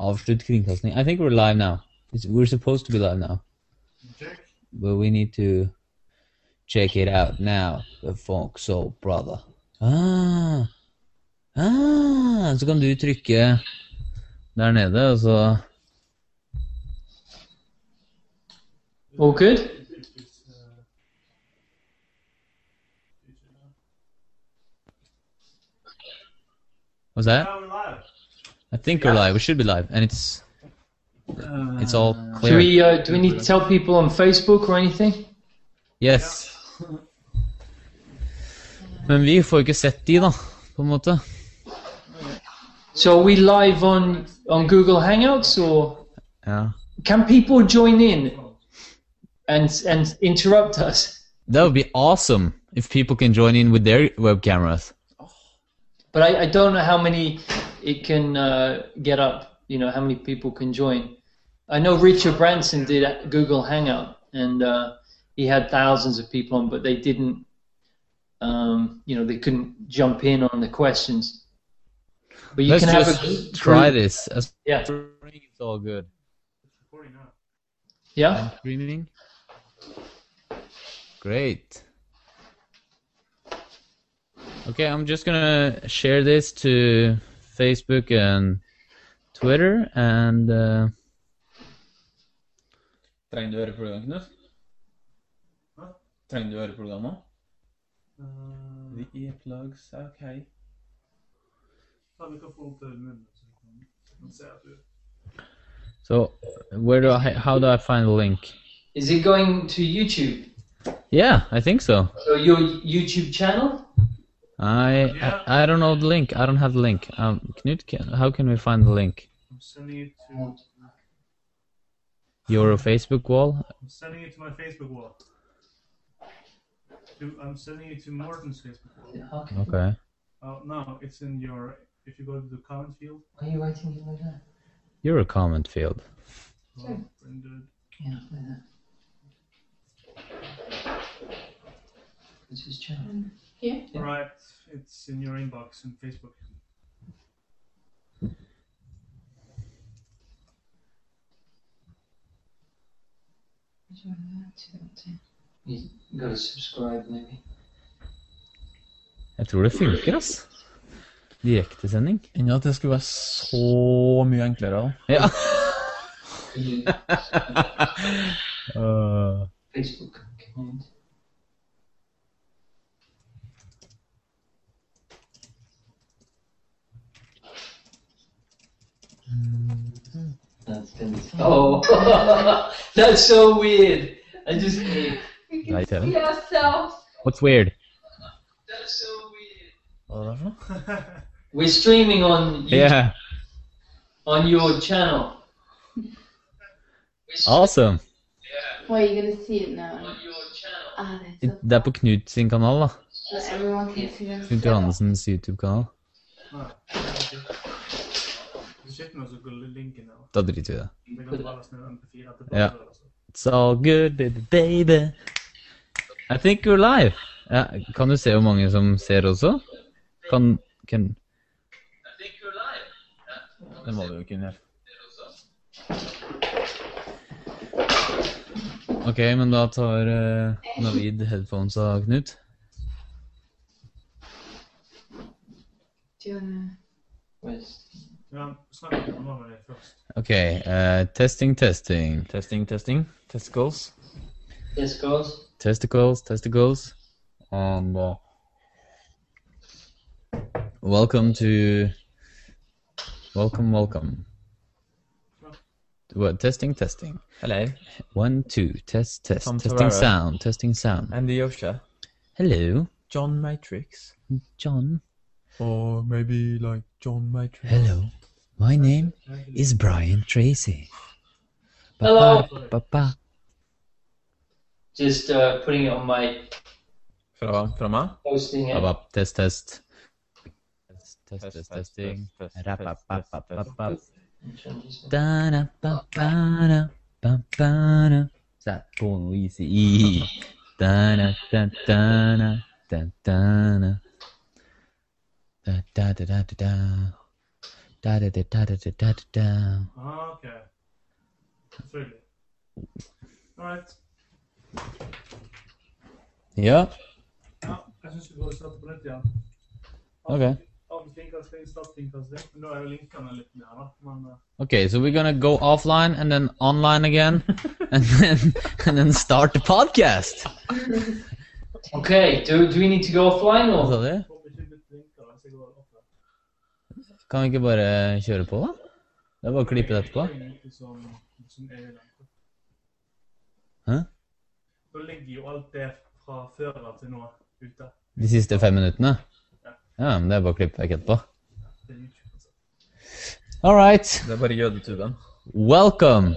Avslutt kringkasting. I think we're live now. It's, we're supposed to be live now. Check. But we need to check it out now. The Funk Soul Brother. Ah. Ah. Så kan du trykke der nede, og så All good? What's that? Now we're live. I think we're live. We should be live. And it's it's all clear. Do we uh, do we need to tell people on Facebook or anything? Yes. Men vi får jo ikke sett de, da, på en måte. So are we live on on Google Hangouts or Ja. can people join in and and interrupt us? That would be awesome if people can join in with their web cameras. But I, I don't know how many it can uh, get up. You know how many people can join. I know Richard Branson did a Google Hangout and uh, he had thousands of people on, but they didn't. Um, you know they couldn't jump in on the questions. But you Let's can have just a try this. As Yeah. it's all good. It's recording now. Yeah. I'm streaming. Great. Okay, I'm just gonna share this to Facebook and Twitter, and uh, Trenger du øreprogram, Knut? Hva? Trenger du øreprogram nå? Uh, The earplugs, ok. ta mikrofonen til munnen, så vi kan- så kan se so where do I? How do I find the link? Is it going to YouTube? Yeah, I think so. So your YouTube channel? I Yeah. I, I don't know the link. I don't have the link. Um, Knut, can, how can we find the link? I'm sending it to Your Facebook wall? I'm sending it to my Facebook wall. To, I'm sending it to Morton's Facebook wall. Okay. Okay. Oh no, it's in your if you go to the comment field. Why are you writing it like that? You're a comment field. Well, rendered. Yeah, like that. What's his channel? Here? Yeah. Right, it's in your inbox on Facebook. You gotta subscribe, maybe. Jeg tror det funker, ass. Direktesending. Enn at det skulle være så mye enklere. da. Ja. Uh, Facebook account. That's been oh, that's so weird. I just Nei, TV. yourself. What's weird? that's so weird. Hva er det for noe? We're streaming on YouTube, Yeah. on your channel. We're streaming Awesome. Well, you're gonna see it now. on your channel. Ah, that's Det er på Knut sin kanal, da. so everyone can see them. Knut Johannesens YouTube-kanal. Da driter vi i det. Det kan bare laste ned MP4. Ja. altså. It's all good, baby, baby. I think we're live. Ja, kan du se hvor mange som ser også? Kan, kan I think you're live. Det må du jo kunne gjøre. Ok, men da tar uh, Navid headphones av Knut. Do you wanna? Where's Ja, snakk litt om det først. Ok, eh, testing, testing. Testing, testing. Testicles. Testicles. Testicles, testicles. And uh, welcome to. Welcome, welcome. What? Testing, testing. Hello. One, two, test, test. Tom testing Tavera. sound, testing sound. Andy Yosha. Hello, John Matrix. John. Or maybe like John Matrix. Hello, my name is Brian Tracy. Hello. Papa. Just uh, putting it on my Fra, fra meg? posting it. Papa. Test, test. Test, test, Test, test, test, testing. test, test, Ra-pa-pa-pa-pa-pa. Da-na-pa-pa-na-pa-pa-na. Sett på noe easy. Da-na-da-da-na. Da-da-na. Da-da-da-da-da. Da da da da da da da da da. Da da da da da da da da. Okay. Selvfølgelig. Alright. Ja. ja. Jeg syns vi går og på nytt igjen. Okay. Okay, so we're gonna go offline and then online again, and then and then start the podcast. Okay, do do we need to go offline or? Kan vi ikke bare kjøre på, da? Det er bare å klippe det etterpå. Er er. Hæ? Da ligger jo alt det fra før av til nå ute. De siste fem minuttene? Ja, men det er bare å klippe vekk etterpå. Det. All right. Det er bare jødetuben. Welcome.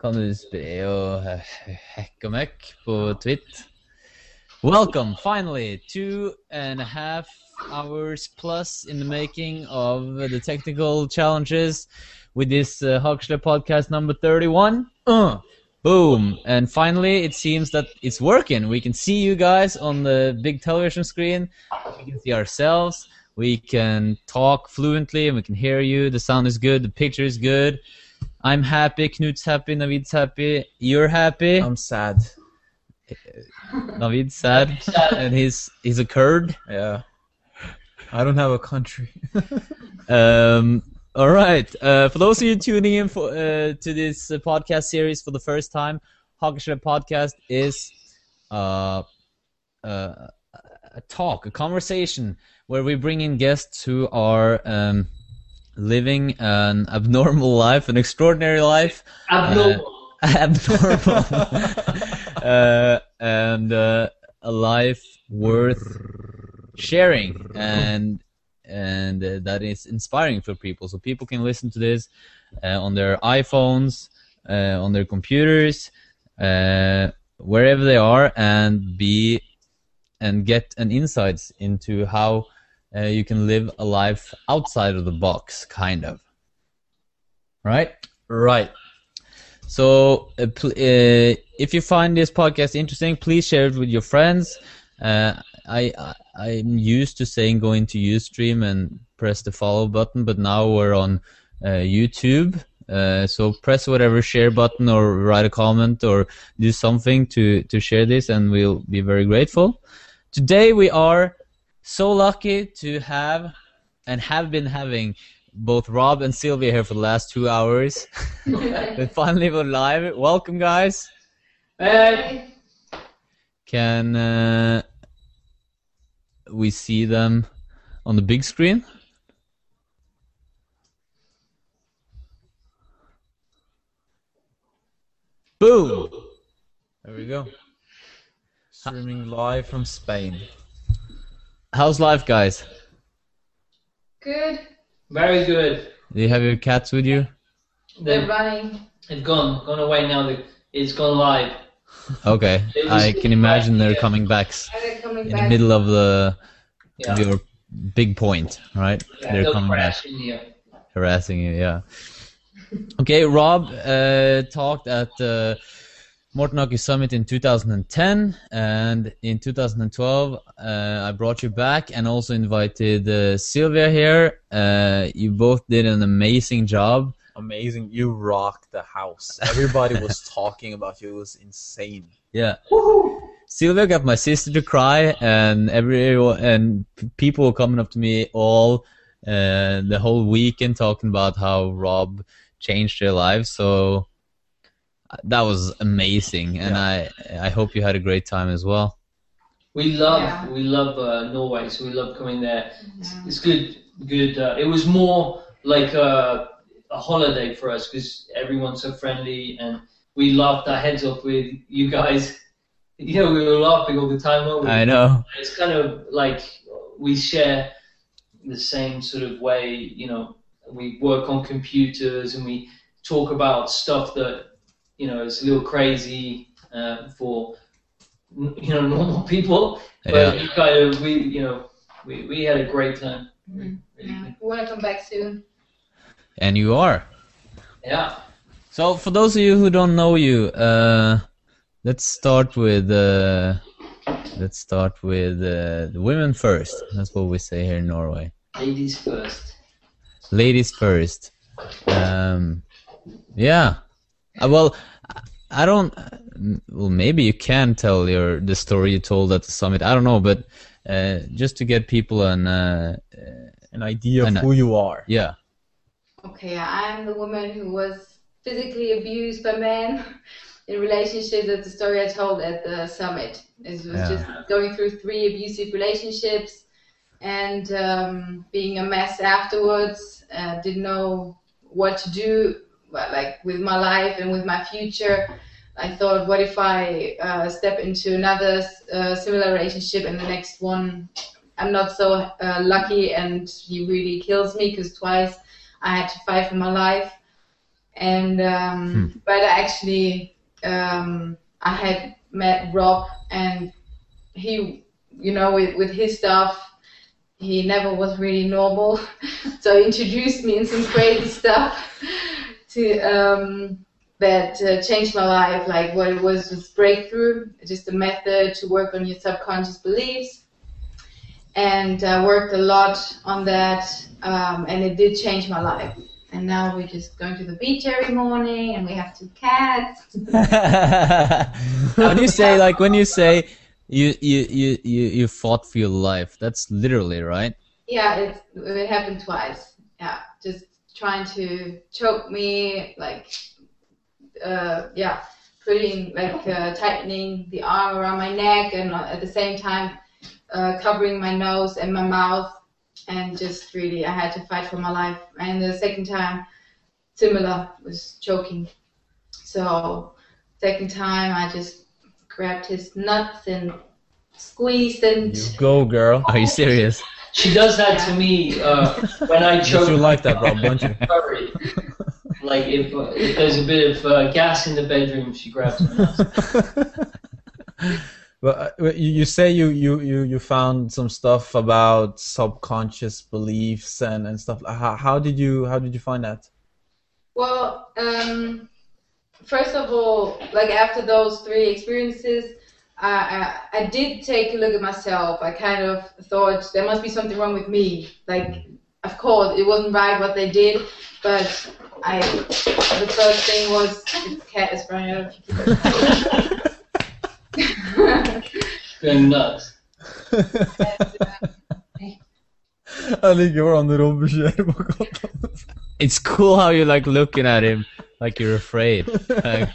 Kan du spre og he- hekk og møkk på Twitt? Welcome, finally, two and a half hours plus in the making of the technical challenges with this uh, Huxley podcast number 31. Uh, boom. And finally, it seems that it's working. We can see you guys on the big television screen. We can see ourselves. We can talk fluently and we can hear you. The sound is good. The picture is good. I'm happy. Knut's happy. Navid's happy. You're happy. I'm sad. Navid's sad. And he's he's a Kurd. Yeah. I don't have a country. Um, all right. Uh, for those of you tuning in for, uh, to this uh, podcast series for the first time, Hoggeshed Podcast is uh, uh, a talk, a conversation where we bring in guests who are um, living an abnormal life, an extraordinary life, Abnormal. abnormal, uh, and uh, a life worth sharing. And and uh, that is inspiring for people. So people can listen to this uh, on their iPhones uh, on their computers uh, wherever they are and be and get an insights into how you can live a life outside of the box kind of. Right? Right. So, uh, pl- uh, if you find this podcast interesting, please share it with your friends. Uh, I, I I'm used to saying go into UStream and press the follow button, but now we're on uh, YouTube. Uh, so press whatever share button or write a comment or do something to to share this, and we'll be very grateful. Today we are so lucky to have and have been having both Rob and Sylvia here for the last two hours. and finally we're live. Welcome, guys. Hey, Can uh, we see them on the big screen? Boom! There we go. Streaming live from Spain. How's life, guys? Good. Very good. Do you have your cats with you? They're running. they've gone, gone away now. It's gone live. Okay, I can imagine they're yeah. coming back s- Are they coming in back? the middle of the Yeah. of your big point, right? Yeah, They're they'll coming back. crash in here. harassing you. Yeah. Okay, Rob uh, talked at the Morton Hockey Summit in 2010, and in 2012 uh, I brought you back and also invited uh, Sylvia here. Uh, you both did an amazing job. Amazing. You rocked the house. Everybody was talking about you. It was insane. Yeah. Sylvia got my sister to cry, and everyone and people were coming up to me all uh, the whole weekend talking about how Rob changed their lives. So that was amazing, and I I hope you had a great time as well. We love, Yeah. we love uh, Norway, so we love coming there. It's, Yeah. it's good, good. Uh, it was more like a, a holiday for us because everyone's so friendly, and we laughed our heads off with you guys. You know, we were laughing all the time. weren't we? I know. it's kind of like we share the same sort of way you know we work on computers and we talk about stuff that you know it's a little crazy uh, for you know normal people but Yeah. we kind of we you know we, we had a great time Mhm. Really Yeah. We want to come back soon. And you are. yeah So for those of you who don't know you, uh, let's start with uh, let's start with uh, the women first. That's what we say here in Norway. ladies first ladies first. Um, yeah. Uh, well, I- I don't. Well, maybe you can tell your the story you told at the summit. I don't know, but uh, just to get people an uh, An idea I of who you are. yeah. Okay, I'm the woman who was physically abused by men in relationships. That's the story I told at the summit. It was Yeah. just going through three abusive relationships and um, being a mess afterwards. Uh, didn't know what to do, but, like with my life and with my future. I thought, what if I uh, step into another uh, similar relationship and the next one I'm not so uh, lucky and he really kills me because twice I had to fight for my life. And um, but actually, um, I had met Rob, and he, you know, with, with his stuff, he never was really normal. so he introduced me in some crazy stuff to um, that uh, changed my life. Like what it was was breakthrough, just a method to work on your subconscious beliefs and uh, worked a lot on that, um, and it did change my life. And now we're just going to the beach every morning, and we have two cats. when you say like when you say you you you you you fought for your life, that's literally right. Yeah, it it happened twice. Yeah, just trying to choke me, like, uh, yeah, putting like uh, tightening the arm around my neck, and uh, at the same time uh, covering my nose and my mouth, and just really I had to fight for my life. And the second time, similar, was choking. So second time I just grabbed his nuts and squeezed and You go, girl. Are you serious? She does that to me uh, when I Yes, choke. you like that, Rob, don't you? Curry. Like if, uh, if there's a bit of uh, gas in the bedroom, she grabs it. But uh, you, you say you, you, you, you found some stuff about subconscious beliefs and, and stuff. How, how did you how did you find that? Well, um, first of all, like after those three experiences, I, I, I did take a look at myself. I kind of thought there must be something wrong with me. Like, of course, it wasn't right what they did, but I. The first thing was the cat is running out of Going nuts. Jeg liker hvordan Rob ser på katta. It's cool how you're like looking at him like you're afraid. Like,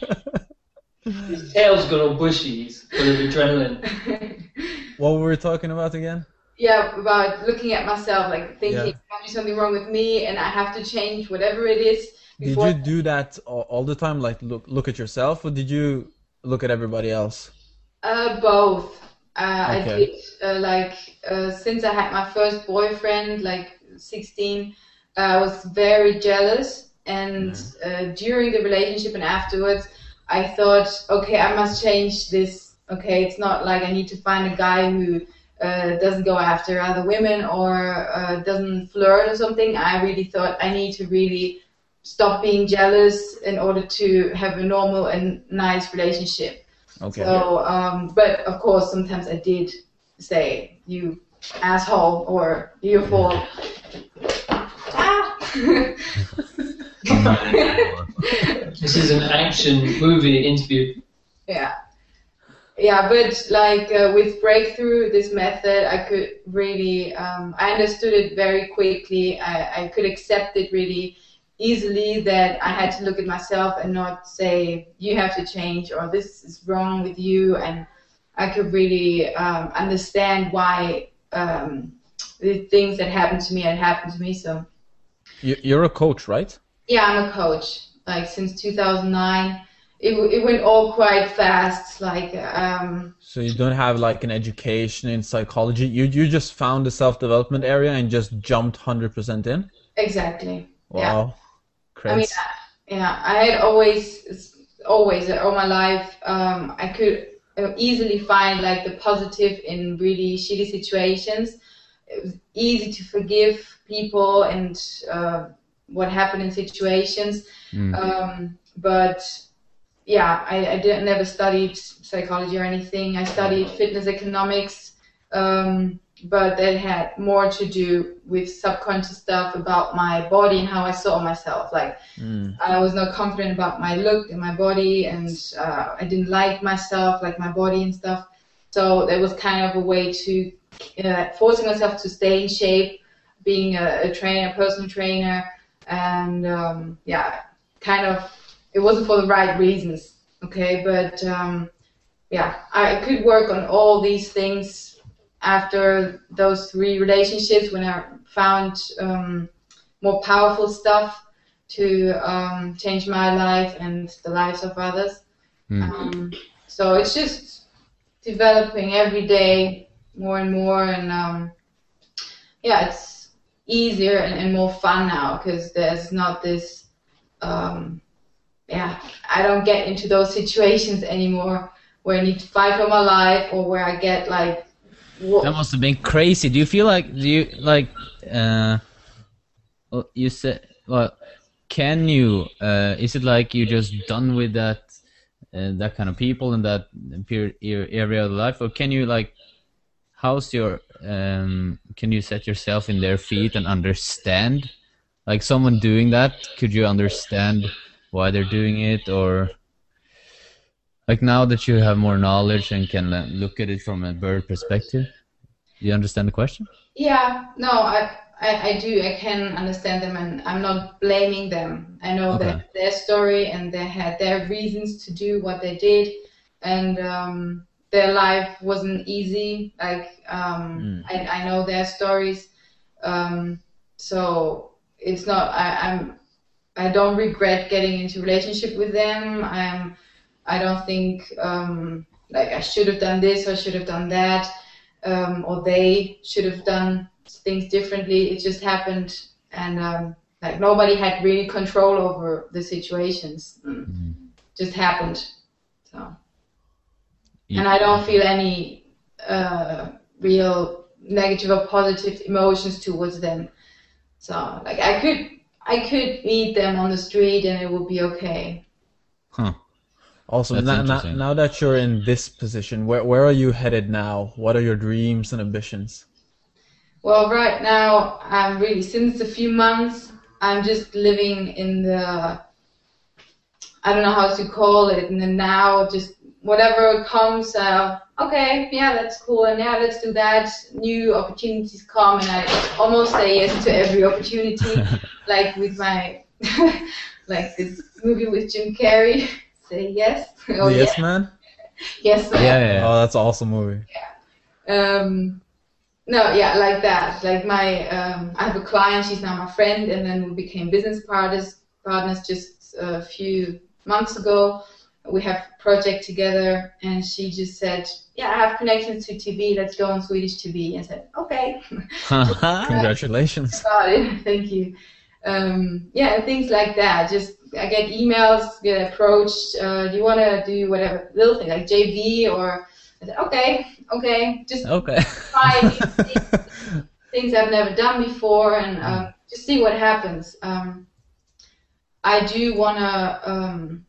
His tail's got all bushy. He's full of adrenaline. What were we talking about again? yeah, about looking at myself, like thinking Yeah. there must be something wrong with me, and I have to change whatever it is. Did you do that all, all the time? Like look look at yourself, or did you look at everybody else? Uh, both. Uh, I Okay. did uh, like uh, since I had my first boyfriend, like 16, I was very jealous, and uh, during the relationship and afterwards, I thought, okay, I must change this. Okay, it's not like I need to find a guy who uh, doesn't go after other women or uh, doesn't flirt or something. I really thought I need to really stop being jealous in order to have a normal and nice relationship. Okay. So, um, but of course, sometimes I did say, you asshole, or you fool. Ah! This is an action movie interview. yeah. Yeah, but like uh, with Breakthrough, this method, I could really, um, I understood it very quickly. I, I could accept it really easily that I had to look at myself and not say, you have to change or this is wrong with you. And I could really um, understand why um, the things that happened to me had happened to me. So, You, you're a coach, right? Yeah, I'm a coach. Like since 2009, it, it went all quite fast. Like, um, So you don't have like an education in psychology. You you just found the self development area and just jumped hundred percent in. exactly. Yeah. Wow. I mean, yeah, I had always, always, all my life, um, I could uh, easily find like the positive in really shitty situations. It was easy to forgive people and uh, what happened in situations. Mm. Um, but yeah, I, I didn't never studied psychology or anything. I studied fitness economics. Um, but that had more to do with subconscious stuff about my body and how I saw myself. Like Mm. I was not confident about my look and my body, and uh, I didn't like myself, like my body and stuff. So that was kind of a way to uh, forcing myself to stay in shape, being a, a trainer, a personal trainer, and um, yeah, kind of. It wasn't for the right reasons, okay, but um, yeah, I could work on all these things after those three relationships when I found um, more powerful stuff to um, change my life and the lives of others. Mm. Um, so it's just developing every day more and more, and um, yeah, it's easier and, more fun now because there's not this. Um, yeah, I don't get into those situations anymore where I need to fight for my life or where I get like. What, That must have been crazy. Do you feel like do you like uh you said well can you uh is it like you're just done with that uh, that kind of people and that period area of life or can you like how's your um can you set yourself in their feet and understand like someone doing that could you understand why they're doing it or like now that you have more knowledge and can look at it from a bird perspective you understand the question Yeah, no, I, I, I do. I can understand them, and I'm not blaming them. I know Okay. that their story and they had their reasons to do what they did, and um, their life wasn't easy. Like um, Mm. I, I know their stories, um, so it's not. I, I'm. I don't regret getting into relationship with them. I'm. I don't think um, like I should have done this or should have done that um, or they should have done things differently. It just happened, and um, like nobody had really control over the situations. Mm. Just happened. So, and I don't feel any uh, real negative or positive emotions towards them. So, like I could, I could meet them on the street and it would be okay. Also, That's now, now, now that you're in this position, where where are you headed now? What are your dreams and ambitions? Well, right now, I'm really, since a few months, I'm just living in the, I don't know how to call it, in the now, just whatever comes, uh, okay, yeah, that's cool, and yeah, let's do that. New opportunities come, and I almost say yes to every opportunity, like with my, like this movie with Jim Carrey, say yes. Oh, the yes, Yes Man? yes, yeah, yeah, yeah. Oh, that's an awesome movie. Yeah. um no yeah like that like my um i have a client she's now my friend and then we became business partners partners just a few months ago we have a project together and she just said yeah i have connections to tv let's go on swedish tv and I said okay. Congratulations. got it. Thank you. Um yeah and things like that. Just i get emails get approached uh do you want to do whatever? Little thing like jv or I said, okay okay. Just okay. try these things I've never done before and uh, just see what happens. Um, I do want to, um,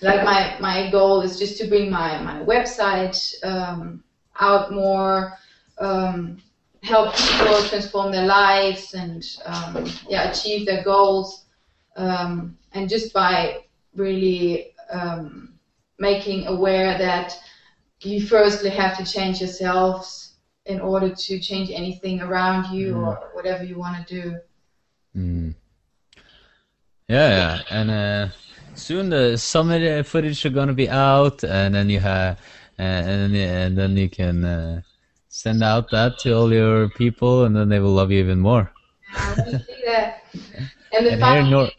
like my, my goal is just to bring my, my website um, out more, um, help people transform their lives and um, yeah, achieve their goals. Um, and just by really um, making aware that you firstly have to change yourselves in order to change anything around you Mm. or whatever you want to do. Mm. Yeah, yeah, and uh, soon the summit footage are gonna be out, and then you have, and then and then you can uh, send out that to all your people, and then they will love you even more. I want to see that. And the And funny, Nor-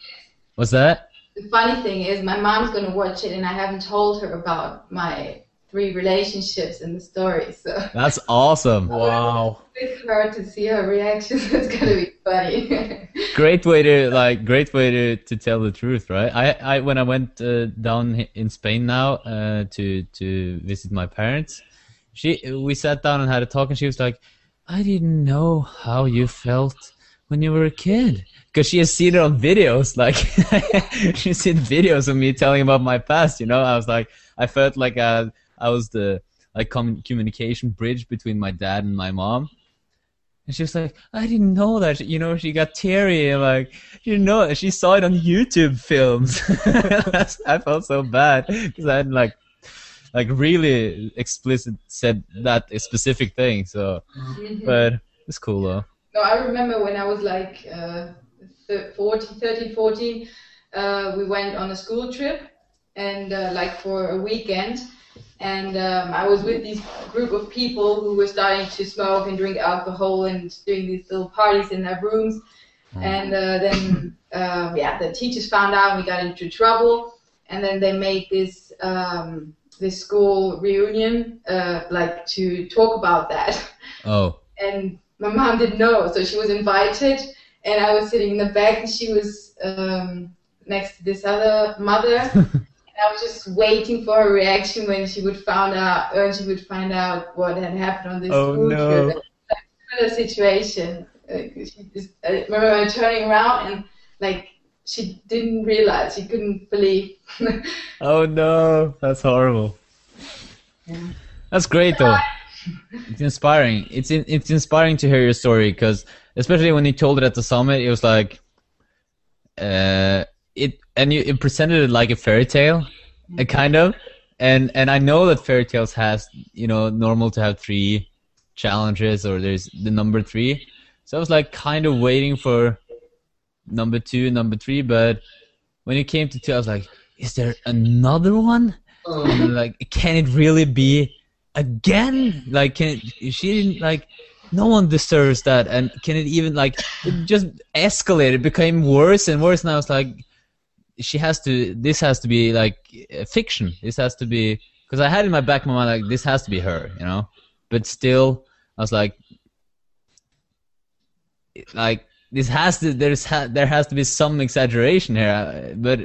what's that? the funny thing is, my mom's going to watch it, and I haven't told her about my three relationships in the story. So That's awesome. Wow. with her to see her reaction, it's going to be funny. Great way to like, great way to, to tell the truth, right? I, I when I went uh, down in Spain now uh, to to visit my parents, she we sat down and had a talk, and she was like, "I didn't know how you felt when you were a kid." Because she has seen it on videos, like she's seen videos of me telling about my past. You know, I was like, I felt like I, I was the like com- communication bridge between my dad and my mom, And she was like, I didn't know that. You know, she got teary like, you know, she saw it on YouTube films. I felt so bad because I hadn't like, like really explicit said that specific thing. So, Mhm. but it's cool though. No, I remember when I was like uh, thir- 14, 13, 14, uh, we went on a school trip and uh, like for a weekend. And um, I was with this group of people who were starting to smoke and drink alcohol and doing these little parties in their rooms. And uh, then, uh, yeah, the teachers found out we got into trouble. And then they made this um, this school reunion, uh, like to talk about that. Oh, and my mom didn't know, so she was invited, and I was sitting in the back, and she was um, next to this other mother, and I was just waiting for her reaction when she would find out, when she would find out what had happened on this Oh, school no. trip. Similar situation. Like, she just, I remember her turning around and like she didn't realize, she couldn't believe. oh no, that's horrible. That's great though. It's inspiring. It's in, it's inspiring to hear your story because especially when you told it at the summit, it was like, uh, it and you it presented it like a fairy tale, uh, kind of, and and I know that fairy tales has you know normal to have three challenges or there's the number three, so I was like kind of waiting for number two, number three, but when it came to two, I was like, is there another one? And, like, can it really be again? Like, can it, she didn't like? No one deserves that, and can it even like? It just escalated, became worse and worse. And I was like, she has to. This has to be like uh, fiction. This has to be because I had in my back of my mind like this has to be her, you know. But still, I was like, like this has to there's ha, there has to be some exaggeration here uh, but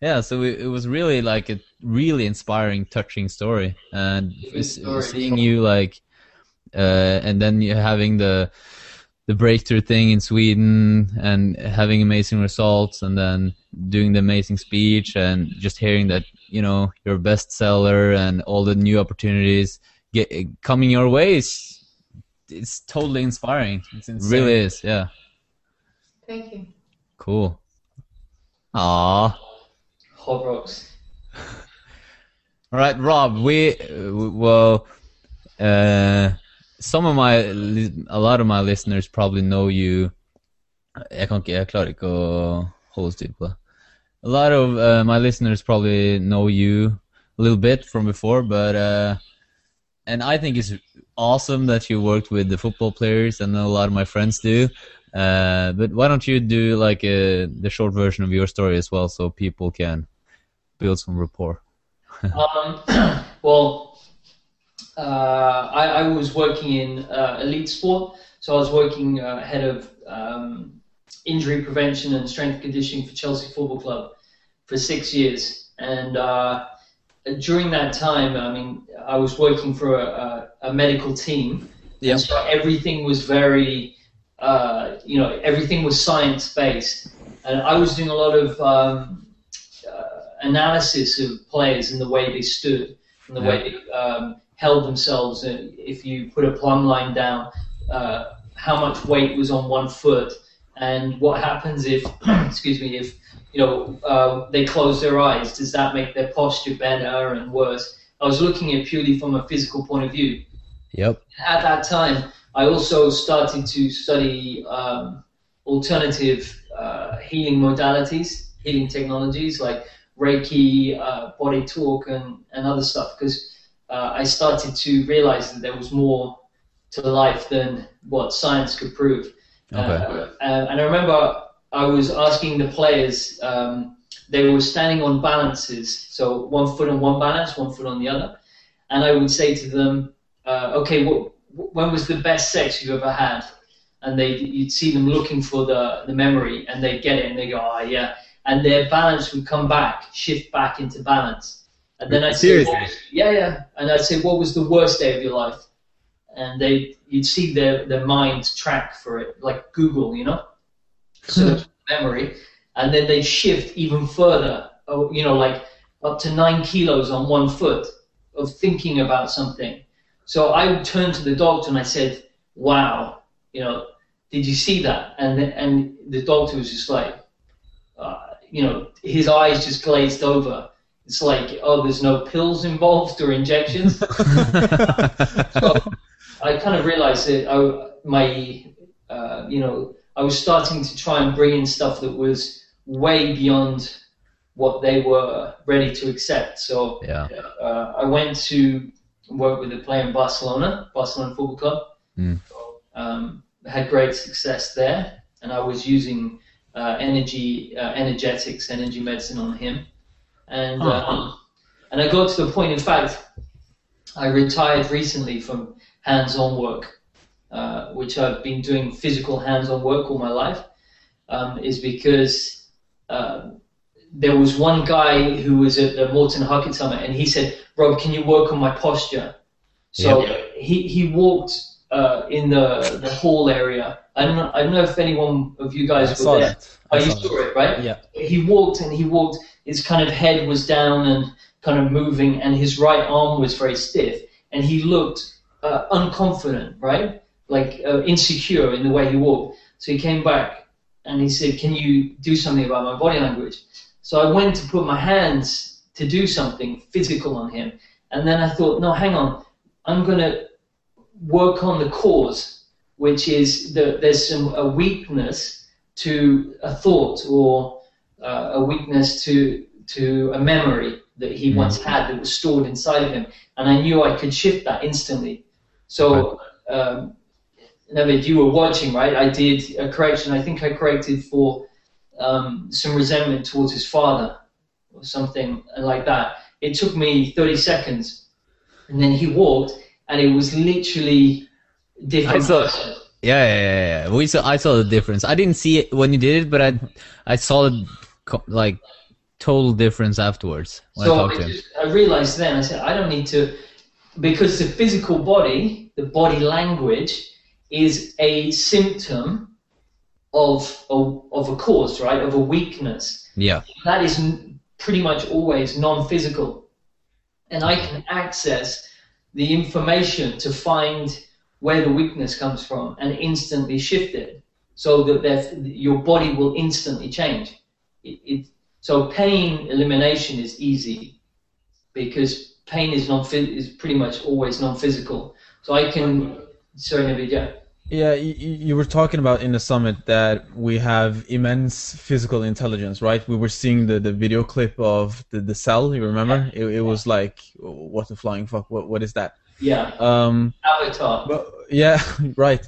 yeah so it, it was really like a really inspiring touching story and story. seeing you like uh and then you having the the breakthrough thing in Sweden and having amazing results and then doing the amazing speech and just hearing that you know you're a bestseller and all the new opportunities get coming your way is it's totally inspiring It's insane. really is yeah Thank you. Cool. Aw. Hot rocks. All right, Rob. We uh, well, uh, some of my a lot of my listeners probably know you. Jeg kan ikke, jeg klarer ikke å holde styr på det. A lot of uh, my listeners probably know you a little bit from before, but uh, and I think it's awesome that you worked with the football players, and a lot of my friends do. Uh, but why don't you do like uh the short version of your story as well, so people can build some rapport? Um, well, uh, I, I was working in uh, elite sport, so I was working uh, head of um, injury prevention and strength conditioning for Chelsea Football Club for six years. And uh, during that time, I mean, I was working for a, a, a medical team, Yep. so everything was very, uh, you know, everything was science based, and I was doing a lot of um, uh, analysis of players and the way they stood and the way they um, held themselves. If you put a plumb line down, uh, how much weight was on one foot, and what happens if, excuse me, if you know uh, they close their eyes? Does that make their posture better and worse? I was looking at purely from a physical point of view Yep. at that time, I also started to study um, alternative uh, healing modalities, healing technologies like Reiki, uh, body talk, and, and other stuff because uh, I started to realize that there was more to life than what science could prove. Okay. Uh, and I remember I was asking the players, um, they were standing on balances, so one foot on one balance, one foot on the other. And I would say to them, uh, okay, what, when was the best sex you ever had? And they, you'd see them looking for the, the memory, and they'd get it, and they go, oh yeah. And their balance would come back, shift back into balance. And then I'd say, Seriously? what was- yeah, yeah. And I'd say, what was the worst day of your life? And they, you'd see their, their mind track for it, like Google, you know, search memory, and then they'd shift even further. Oh, you know, like up to nine kilos on one foot of thinking about something. So I turned to the doctor and I said, "Wow, you know, did you see that? And the, and the doctor was just like, uh, you know, his eyes just glazed over. It's like, oh, there's no pills involved or injections. so I kind of realized that I, my, uh, you know, I was starting to try and bring in stuff that was way beyond what they were ready to accept. So yeah. uh, I went to work with a player in Barcelona, Barcelona Football Club. Mm. Um, had great success there, and I was using uh, energy, uh, energetics, energy medicine on him, and um, and I got to the point. In fact, I retired recently from hands-on work, uh, which I've been doing physical hands-on work all my life, um, is because um, there was one guy who was at the Morton Huckett Summit, and he said, "Rob, can you work on my posture?" So he he walked uh, in the the hall area. I don't know. I don't know if anyone of you guys I were saw there. that. Oh, I you saw that. it, right? Yeah. He walked and he walked. His kind of head was down and kind of moving, and his right arm was very stiff, and he looked uh, unconfident, right? Like uh, insecure in the way he walked. So he came back and he said, "Can you do something about my body language?" So I went to put my hands to do something physical on him, and then I thought, "No, hang on. I'm gonna work on the cause, which is that there's some a weakness to a thought or uh, a weakness to to a memory that he once had that was stored inside of him, and I knew I could shift that instantly. So, um, Navid, you were watching, right? I did a correction. I think I corrected for um, some resentment towards his father or something like that. It took me 30 seconds, and then he walked, and it was literally different. I saw- Yeah, yeah, yeah, yeah. We saw. I saw the difference. I didn't see it when you did it, but I, I saw the co- like total difference afterwards when I So talked I, to him. just, I realized then, I said, I don't need to, because the physical body, the body language, is a symptom of a, of a cause, right? Of a weakness. Yeah, That is n- pretty much always non physical. And I can access the information to find where the weakness comes from and instantly shift it so that your body will instantly change. It, it, so pain elimination is easy because pain is non is pretty much always non-physical. So I can sorry Navid, yeah. Yeah, you, you were talking about in the summit that we have immense physical intelligence, right? We were seeing the, the video clip of the, the cell. You remember? It, it was like, what the flying fuck? What what is that? Yeah. Um, Avatar. But yeah, right.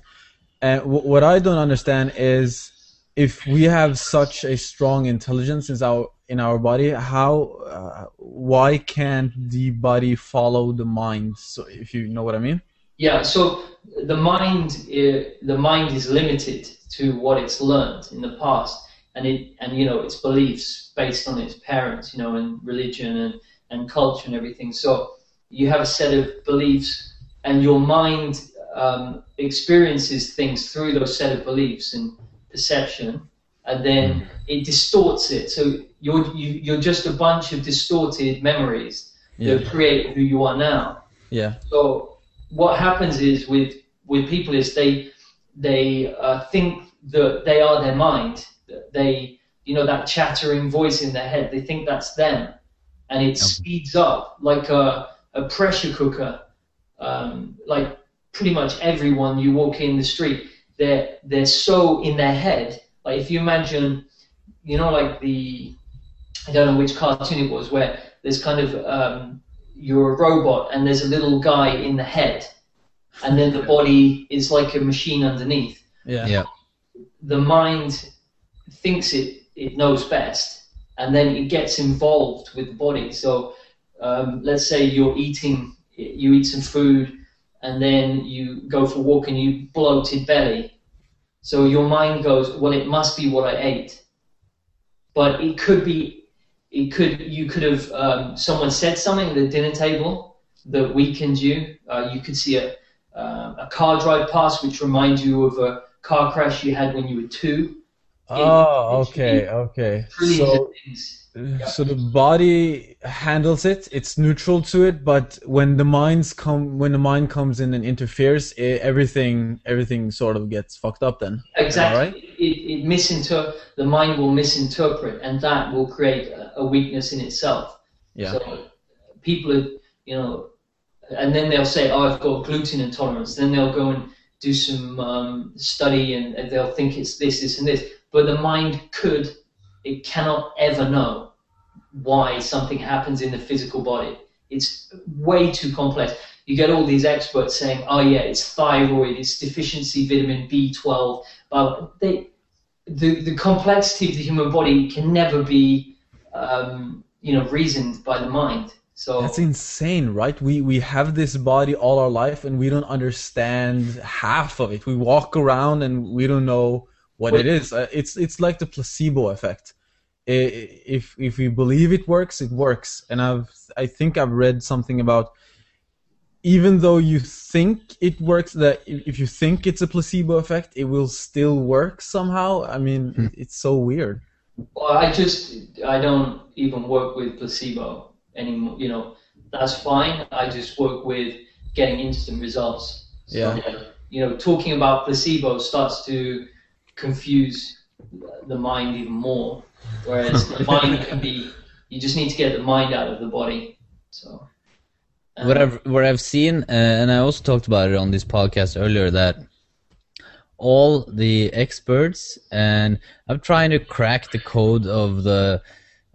And w- what I don't understand is if we have such a strong intelligence in our in our body, how uh, why can't the body follow the mind? So if you know what I mean? Yeah, so the mind, uh, the mind is limited to what it's learned in the past, and it, and you know, its beliefs based on its parents, you know, and religion and and culture and everything. So you have a set of beliefs, and your mind um, experiences things through those set of beliefs and perception, and then it distorts it. So you're you, you're just a bunch of distorted memories Yeah. that create who you are now. Yeah. So what happens is with with people is they they uh, think that they are their mind. That They you know that chattering voice in their head. They think that's them, and it speeds up like a a pressure cooker. Um, like pretty much everyone you walk in the street, they're they're so in their head. Like if you imagine, you know, like the I don't know which cartoon it was where there's kind of um, you're a robot and there's a little guy in the head, and then the body is like a machine underneath. Yeah. yeah, The mind thinks it it knows best, and then it gets involved with the body. So um, let's say you're eating, you eat some food, and then you go for a walk and you bloated belly. So your mind goes, well, it must be what I ate, but it could be, it could you could have um, someone said something at the dinner table that weakened you. Uh, you could see a uh, a car drive past which reminds you of a car crash you had when you were two. Oh, okay, okay. So So the body handles it; it's neutral to it. But when the minds come, when the mind comes in and interferes, i everything, everything sort of gets fucked up. Then, Exactly. Alright. It, it misinter- the mind will misinterpret, and that will create a, a weakness in itself. yeah, So people are, you know, and then they'll say, "Oh, I've got gluten intolerance." Then they'll go and do some um, study, and, and they'll think it's this, this, and this. But the mind could, it cannot ever know why something happens in the physical body. It's way too complex. You get all these experts saying, "Oh yeah, it's thyroid, it's deficiency vitamin B12." But they, the the complexity of the human body can never be, um, you know, reasoned by the mind. So that's insane, right? We we have this body all our life, and we don't understand half of it. We walk around and we don't know what Well- it is. Uh, It's it's like the placebo effect. I- i- If if we believe it works, it works. And I've I think I've read something about even though you think it works, that if if you think it's a placebo effect, it will still work somehow. I mean, hmm. it's so weird. Well, I just I don't even work with placebo anymore. You know, that's fine. I just work with getting instant results. So, Yeah. You know, talking about placebo starts to confuse the mind even more. Whereas the mind can be, you just need to get the mind out of the body. So. um, what I've what I've seen, uh, and I also talked about it on this podcast earlier, that all the experts and I'm trying to crack the code of the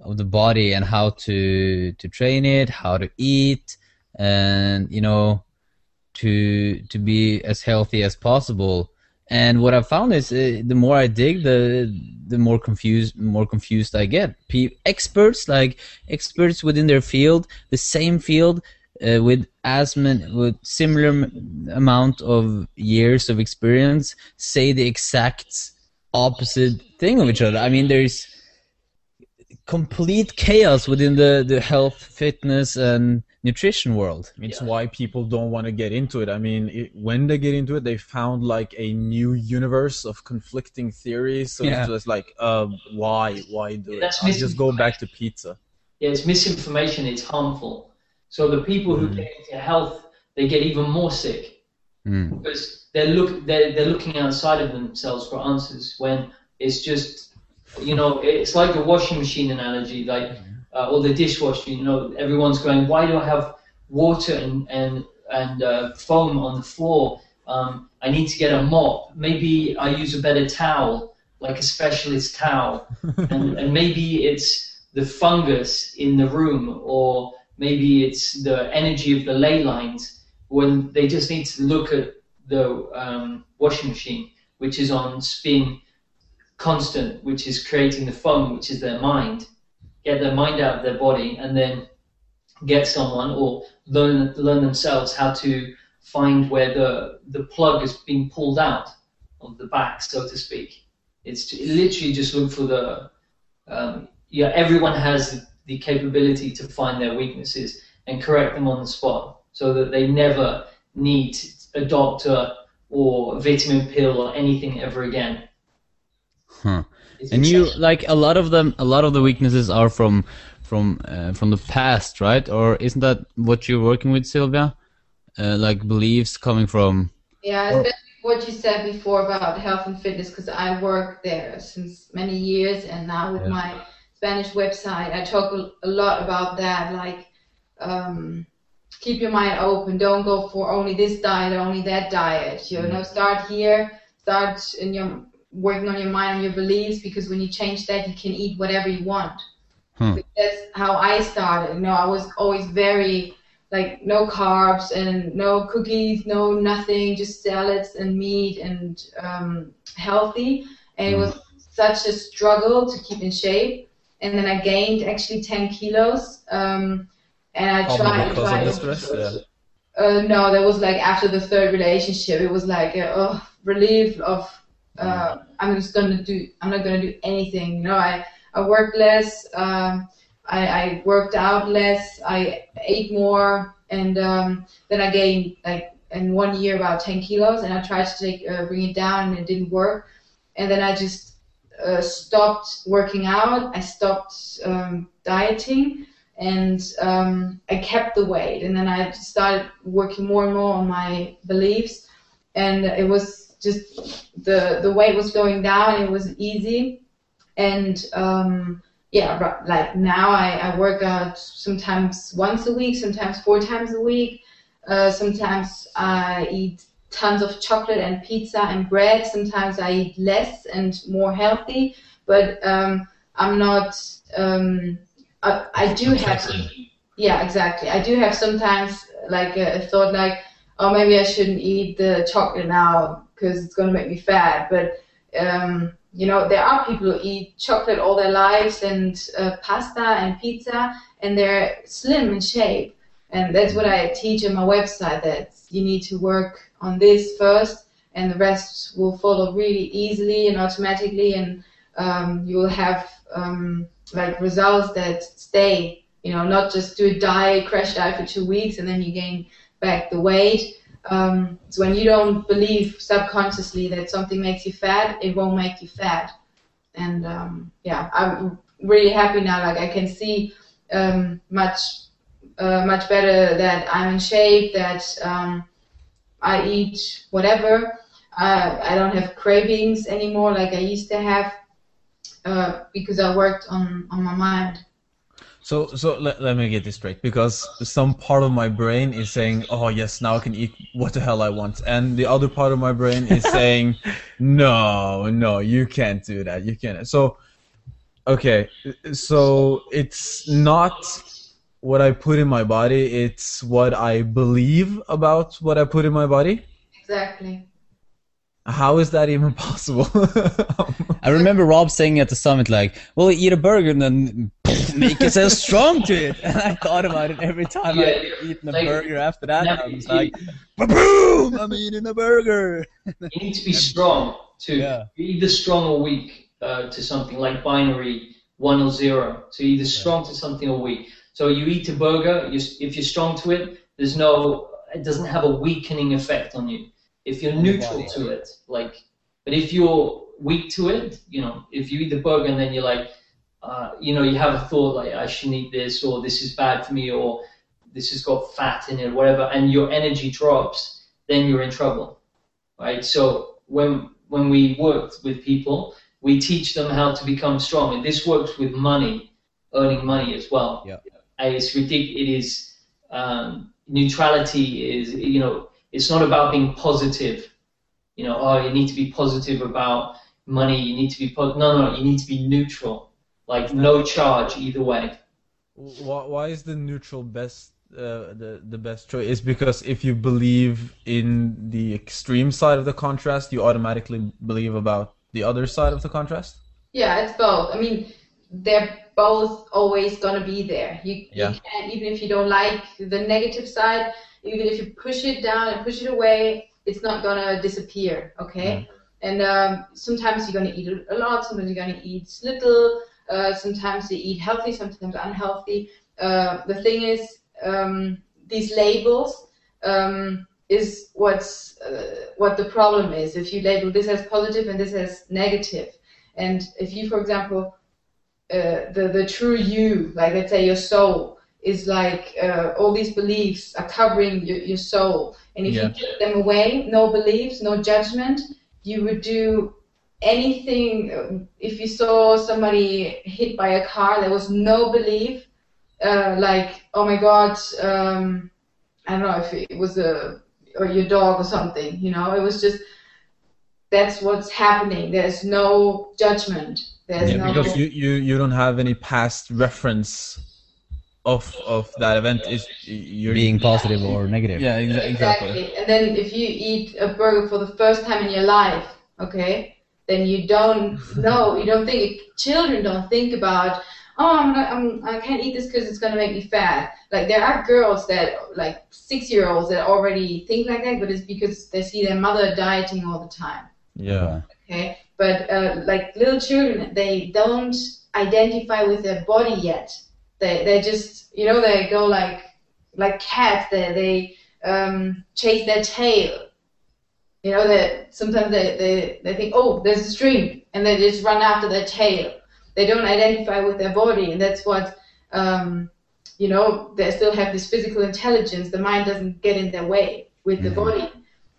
of the body and how to to train it, how to eat, and you know, to to be as healthy as possible. And what I found is uh, the more I dig, the the more confused more confused I get. Pe- experts like experts within their field, the same field, uh, with as with similar m- amount of years of experience, say the exact opposite thing of each other. I mean, there's complete chaos within the the health, fitness, and nutrition world. It's Yeah. why people don't want to get into it. I mean, it, when they get into it, they found like a new universe of conflicting theories. So Yeah. it's just like, uh, why, why do it? I'll just go back to pizza. Yeah, it's misinformation. It's harmful. So the people who get into health, they get even more sick Mm. because they're look they're, they're looking outside of themselves for answers when it's just you know it's like the washing machine analogy like uh, or the dishwasher you know everyone's going why do I have water and and and uh, foam on the floor? Um, I need to get a mop. Maybe I use a better towel like a specialist towel. And, and maybe it's the fungus in the room or maybe it's the energy of the ley lines when they just need to look at the um, washing machine, which is on spin constant, which is creating the foam, which is their mind, get their mind out of their body, and then get someone or learn learn themselves how to find where the the plug is being pulled out of the back, so to speak. It's to, literally just look for the um, yeah. Everyone has the capability to find their weaknesses and correct them on the spot, so that they never need a doctor or a vitamin pill or anything ever again. Huh. It's And you like a lot of them. A lot of the weaknesses are from from uh, from the past, right? Or isn't that what you're working with, Sylvia? Uh, like beliefs coming from. Yeah, especially what you said before about health and fitness, because I work there since many years, and now with Yeah. my Spanish website, I talk a, a lot about that. Like, um, keep your mind open. Don't go for only this diet, only that diet. You know, start here. Start in your working on your mind, and your beliefs, because when you change that, you can eat whatever you want. Hmm. That's how I started. You know, I was always very like no carbs and no cookies, no nothing, just salads and meat and um, healthy. And it was such a struggle to keep in shape. And then I gained actually 10 kilos. Um, and I tried. because of tried the stress. Yeah. uh, no, that was like after the third relationship. It was like a oh, relief of uh, I'm just gonna do. I'm not gonna do anything. You know, I I worked less. Um, I, I worked out less. I ate more, and um, then I gained like in one year about 10 kilos. And I tried to take uh, bring it down, and it didn't work. And then I just uh, stopped working out. I stopped um, dieting, and um, I kept the weight. And then I started working more and more on my beliefs, and it was just the the weight was going down. It was easy, and um, yeah, like now I, I work out sometimes once a week, sometimes four times a week. Uh, sometimes I eat tons of chocolate and pizza and bread. Sometimes I eat less and more healthy, but um, I'm not. Um, I, I do have. Yeah, exactly. I do have sometimes like a, a thought like, oh, maybe I shouldn't eat the chocolate now because it's gonna make me fat. But um, you know, there are people who eat chocolate all their lives and uh, pasta and pizza, and they're slim in shape. And that's what I teach on my website. That you need to work on this first, and the rest will follow really easily and automatically, and um, you will have um, like results that stay. You know, not just do a diet, crash diet for two weeks, and then you gain back the weight. Um, so when you don't believe subconsciously that something makes you fat, it won't make you fat. And um, yeah, I'm really happy now. Like I can see um, much uh, much better that I'm in shape, that um, I eat whatever. Uh, I don't have cravings anymore like I used to have uh, because I worked on, on my mind. So, so let, let me get this straight because some part of my brain is saying, "Oh yes, now I can eat what the hell I want," and the other part of my brain is saying, "No, no, you can't do that. You can't." So, okay, so it's not what I put in my body; it's what I believe about what I put in my body. Exactly. How is that even possible? I remember Rob saying at the summit, like, "Well, eat a burger and then make yourself strong to it." And I thought about it every time Yeah, I eaten a like, burger. After that, I was you- like, "Boom! I'm eating a burger." you need to be strong to Yeah. you're either strong or weak uh, to something like binary one or zero. So you're either strong to something or weak. So you eat a burger, you, if you're strong to it, there's no, it doesn't have a weakening effect on you. If you're neutral to it, like, but if you're weak to it, you know, if you eat the burger and then you're like, uh, you know, you have a thought like I shouldn't eat this or this is bad for me or this has got fat in it, whatever, and your energy drops, then you're in trouble, right? So when when we worked with people, we teach them how to become strong, and this works with money, earning money as well. Yeah. And it's ridiculous. It is um, neutrality is you know it's not about being positive. You know, oh, you need to be positive about money. You need to be po-. no, no, no. You need to be neutral, like no charge either way. Why, why is the neutral best uh, the the best choice? Is because if you believe in the extreme side of the contrast, you automatically believe about the other side of the contrast. Yeah, it's both. I mean, they're both always gonna be there. You, Yeah. you can't, even if you don't like the negative side, even if you push it down and push it away, it's not gonna disappear. Okay. And um, sometimes you're gonna eat a lot. Sometimes you're gonna eat little. Uh, sometimes you eat healthy. Sometimes unhealthy. Uh, the thing is, um, these labels um, is what's uh, what the problem is. If you label this as positive and this as negative, and if you, for example, uh, the the true you, like let's say your soul, is like uh, all these beliefs are covering your, your soul, and if Yeah. you took them away, no beliefs, no judgment, you would do anything. If you saw somebody hit by a car, there was no belief, uh, like oh my god, um, I don't know if it was a or your dog or something, you know, it was just that's what's happening. There's no judgment. There's Yeah, no because you, you you don't have any past reference of of that event. Is you're Being positive or negative. yeah exa- exactly. exactly. And then if you eat a burger for the first time in your life, okay, then you don't know. You don't think. Children don't think about. Oh, I'm not, I'm, I can't eat this because it's gonna make me fat. Like there are girls that, like six-year-olds, that already think like that, but it's because they see their mother dieting all the time. Yeah. okay but uh, like little children they don't identify with their body yet they they just you know they go like like cats they they um, chase their tail You know that sometimes they, they, they think, oh, there's a stream, and they just run after their tail. They don't identify with their body, and that's what um, you know. They still have this physical intelligence. The mind doesn't get in their way with the Mhm. body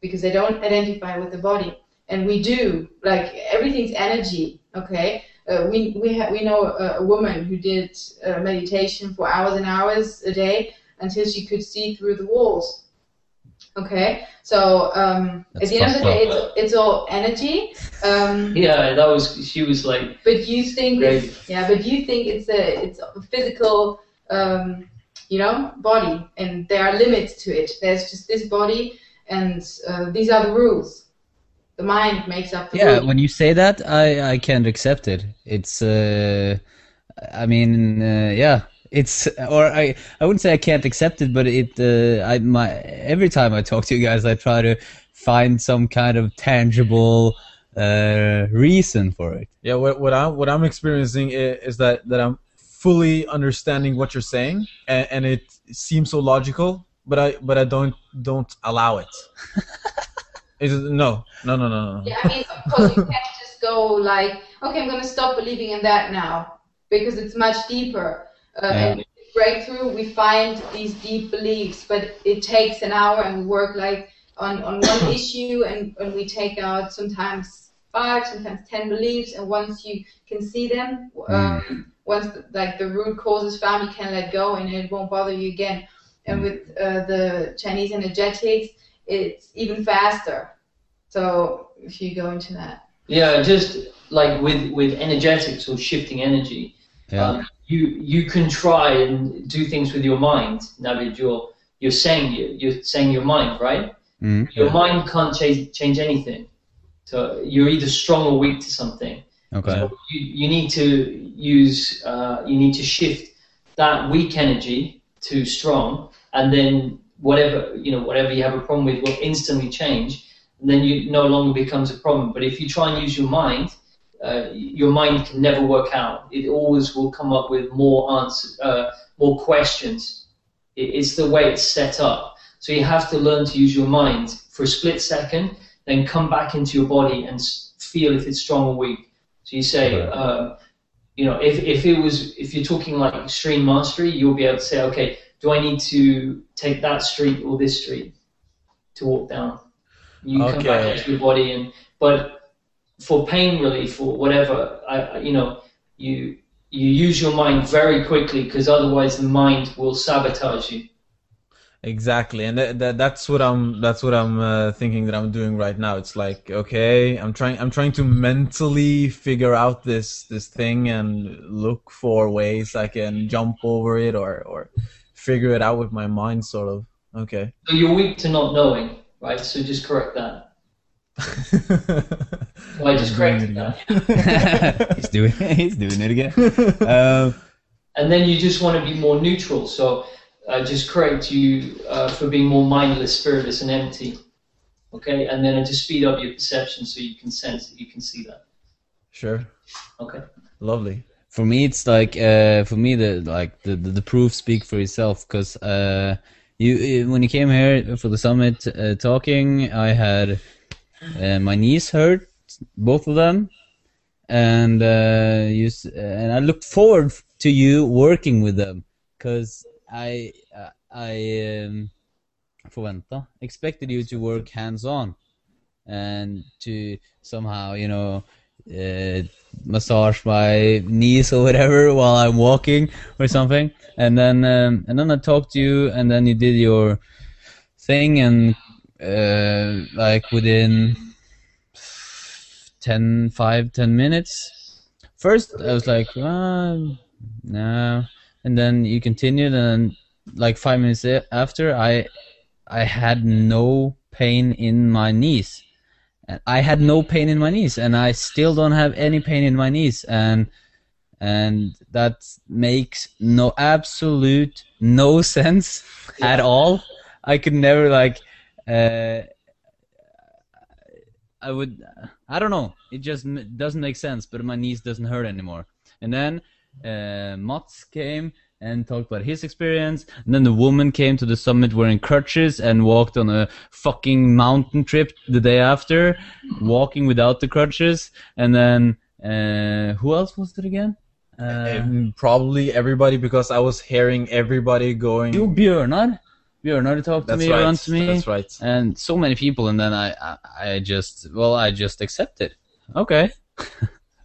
because they don't identify with the body, and we do. Like everything's energy. Okay, uh, we we ha- we know a, a woman who did uh, meditation for hours and hours a day until she could see through the walls. Okay, so um, at the end of the day, fucked it's, it's all energy. Um, Yeah, that was she was like but you think Great. it's, yeah, but you think it's a it's a physical, um, you know, body, and there are limits to it. There's just this body, and uh, these are the rules. The mind makes up the Yeah, rules. when you say that, I I can't accept it. It's uh, I mean, uh, yeah, it's or I I wouldn't say I can't accept it, but it uh, I my every time I talk to you guys, I try to find some kind of tangible uh reason for it. Yeah, what what I'm what I'm experiencing is, is that that I'm fully understanding what you're saying, and, and it seems so logical, but I but I don't don't allow it. It's, no, no, no, no, no. Yeah, I mean, of course, you can't just go like, okay, I'm going to stop believing in that now because it's much deeper. Uh, Yeah. And breakthrough, we find these deep beliefs, but it takes an hour, and we work like on on one issue, and and we take out sometimes five, sometimes ten beliefs, and once you can see them, um, once like the root cause is found, you can let go, and it won't bother you again. And with uh, the Chinese energetics, it's even faster. So if you go into that. yeah, just like with with energetics or shifting energy. Yeah. Um, you you can try and do things with your mind. Now that you're you're saying you you're saying your mind, right? Mm. Your mind can't change change anything. So you're either strong or weak to something. Okay. So you, you need to use uh, you need to shift that weak energy to strong, and then whatever you know whatever you have a problem with will instantly change. And then you no longer becomes a problem. But if you try and use your mind, uh, your mind can never work out. It always will come up with more answers, uh, more questions. It, it's the way it's set up. So you have to learn to use your mind for a split second, then come back into your body and feel if it's strong or weak. So you say, Right. uh, you know, if, if it was, if you're talking like extreme mastery, you'll be able to say, okay, do I need to take that street or this street to walk down? You come back into your body, and but for pain relief or whatever, I, you know, you you use your mind very quickly because otherwise the mind will sabotage you. Exactly, and that, that that's what I'm that's what I'm uh, thinking that I'm doing right now. It's like okay, I'm trying I'm trying to mentally figure out this this thing and look for ways I can jump over it or or figure it out with my mind, sort of. Okay. So you're weak to not knowing, right? So just correct that. Well, I just corrected that. he's doing he's doing it again. Um, And then you just want to be more neutral. So uh, just correct you uh, for being more mindless, spiritless, and empty. Okay, and then to speed up your perception so you can sense it, you can see that. Sure. Okay. Lovely. for me it's like uh for me the like the the, the proof speak for itself because uh you uh, when you came here for the summit uh, talking i had uh, my knees hurt both of them and uh you and i looked forward to you working with them because i uh, i um forventa expected you to work hands on and to somehow you know uh, massage my knees or whatever while I'm walking or something. And then um, and then I talked to you, and then you did your thing, and uh, like within 10, 5, 10 minutes. First, I was like, uh, no, and then you continued, and like five minutes after, I I had no pain in my knees. And I had no pain in my knees, and I still don't have any pain in my knees, and and that makes no absolute no sense at all. I could never like. Uh, I would. I don't know. It just doesn't make sense. But my knees doesn't hurt anymore. And then uh, Mats came and talked about his experience. And then the woman came to the summit wearing crutches and walked on a fucking mountain trip the day after, walking without the crutches. And then uh, who else was it again? Uh, probably everybody because I was hearing everybody going. you Björnar. Björnar talked to That's me, right. around to me. That's right. and so many people and then I, I i just well i just accepted okay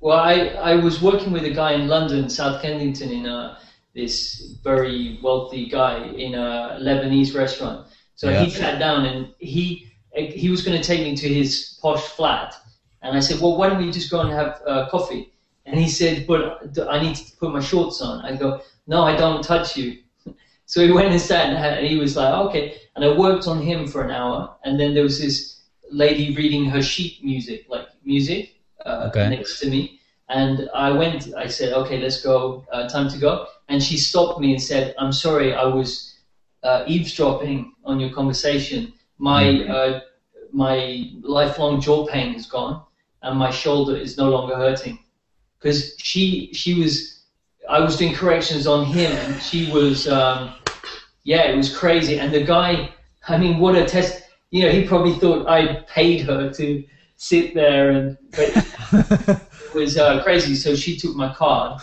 Well, I, I was working with a guy in London, South Kensington, in a, this very wealthy guy in a Lebanese restaurant. So Yeah. he sat down and he he was going to take me to his posh flat, and I said, "Well, why don't we just go and have uh, coffee?" And he said, "But I need to put my shorts on." I go, "No, I don't touch you." So he went and sat and, had, and he was like, "Okay." And I worked on him for an hour, and then there was this lady reading her sheet music, like music, uh, Okay. next to me. And I went, I said, okay, let's go, uh, time to go. And she stopped me and said, I'm sorry, I was uh, eavesdropping on your conversation. My, uh, my lifelong jaw pain is gone and my shoulder is no longer hurting. Because she, she was, I was doing corrections on him and she was, um, yeah, it was crazy. And the guy, I mean, what a test. You know, he probably thought I paid her to sit there and, but it was uh, crazy. So she took my card.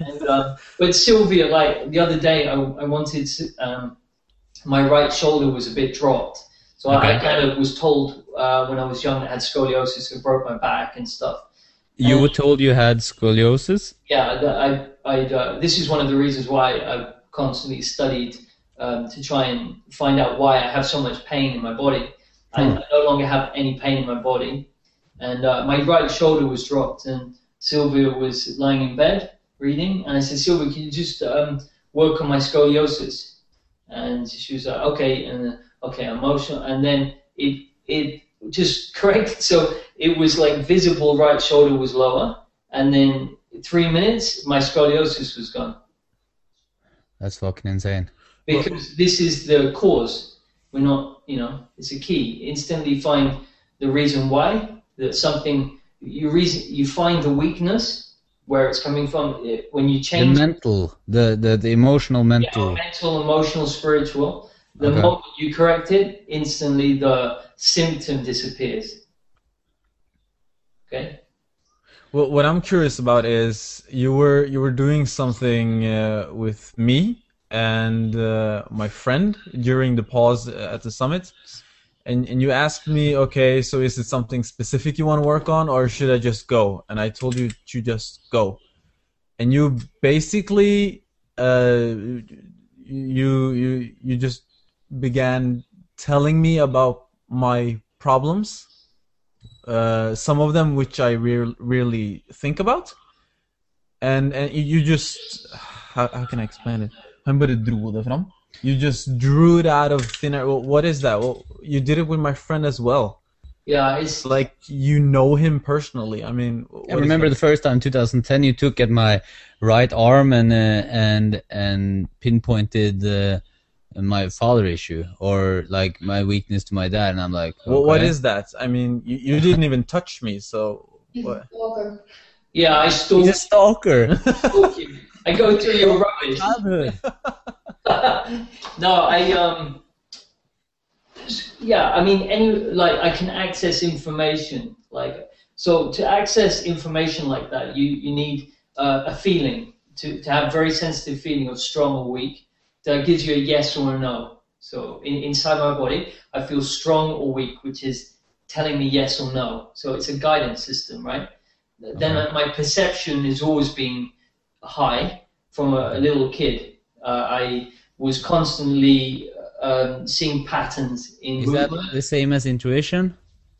And, uh, but Sylvia, like the other day, I, I wanted um, my right shoulder was a bit dropped. So I, I kind of was told uh, when I was young I had scoliosis and broke my back and stuff. you Um, were told you had scoliosis Yeah, I, I, uh, this is one of the reasons why I've constantly studied um, to try and find out why I have so much pain in my body. I, Hmm. I no longer have any pain in my body, and uh, my right shoulder was dropped, and Sylvia was lying in bed reading, and I said, Sylvia, can you just um, work on my scoliosis? And she was like, okay, and uh, okay, emotional, and then it it just correct. So it was like visible right shoulder was lower, and then three minutes, my scoliosis was gone that's fucking insane because this is the cause. We're not, you know, it's a key. Instantly find the reason why that something you reason you find the weakness where it's coming from. It- When you change the mental the the, the emotional yeah, mental mental, emotional, spiritual, the Okay. moment you correct it, instantly the symptom disappears. Okay. Well, what I'm curious about is you were you were doing something uh, with me and uh, my friend during the pause at the summit, and and you asked me, okay, so is it something specific you want to work on, or should I just go? And I told you to just go, and you basically uh, you you you just began telling me about my problems uh, some of them which I re- really think about, and and you just how, how can I explain it? Han bare dro det fram. You just drew it out of thin air. Well, what is that? Well, you did it with my friend as well. Yeah, it's It's like you know him personally. I mean, I remember the first time 2010 you took at my right arm and uh, and and pinpointed uh, my father issue or like my weakness to my dad and I'm like Well, what okay. that? I mean, you, you didn't even touch me, so what? stalker. yeah. I still He's a stalker you. I go through your rubbish. no, I um, yeah. I mean, any like I can access information like so to access information like that, you you need uh, a feeling to to have very sensitive feeling of strong or weak that gives you a yes or a no. So in, inside my body, I feel strong or weak, which is telling me yes or no. So it's a guidance system, right? Then my perception is always being high from a, a little kid. Uh, I was constantly um, seeing patterns in is that the same as intuition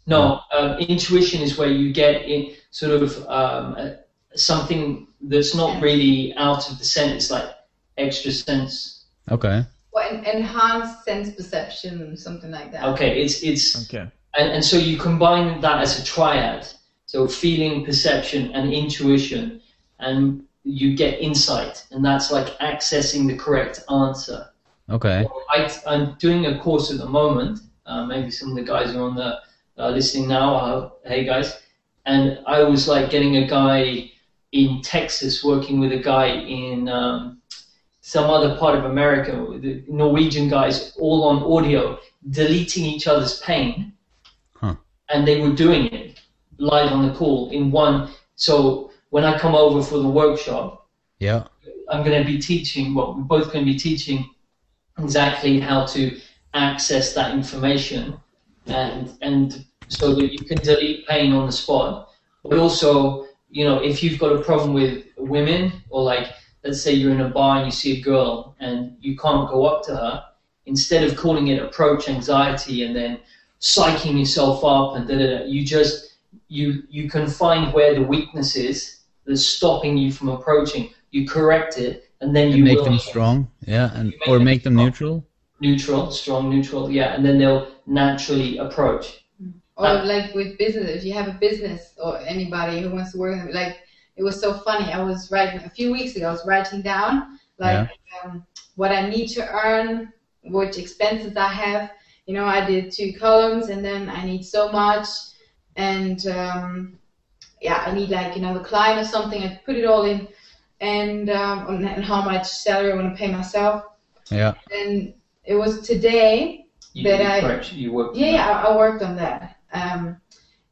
No, um, intuition is where you get in sort of um, uh, something that's not really out of the sense, like extra sense. Okay Well, en- enhanced sense perception, something like that. Okay, it's it's Okay. and, and so you combine that as a triad. So feeling, perception, and intuition, and you get insight, and that's like accessing the correct answer. okay I, I'm doing a course at the moment. Uh, maybe some of the guys are on the uh, listening now. Uh, hey guys, and I was like getting a guy in Texas working with a guy in um, some other part of America, the Norwegian guys, all on audio, deleting each other's pain, Huh. and they were doing it live on the call in one. So when I come over for the workshop, Yeah. I'm going to be teaching. Well, we're both going to be teaching exactly how to access that information, and and so that you can delete pain on the spot. But also, you know, if you've got a problem with women, or like, let's say you're in a bar and you see a girl and you can't go up to her, instead of calling it approach anxiety and then psyching yourself up and da da da, you just you you can find where the weakness is that's stopping you from approaching. You correct it, and then And you make will them strong. Yeah, and make or them make them strong. neutral. neutral, strong neutral, yeah, and then they'll naturally approach. Or Uh, like with business, if you have a business or anybody who wants to work, with- like it was so funny. I was writing a few weeks ago. I was writing down like um, what I need to earn, which expenses I have. You know, I did two columns, and then I need so much, and um, yeah, I need like you know the client or something. I put it all in, and um, and and how much salary I want to pay myself. Yeah. And it was today You, That I- correct, you work. yeah, yeah, I, I worked on that. Um,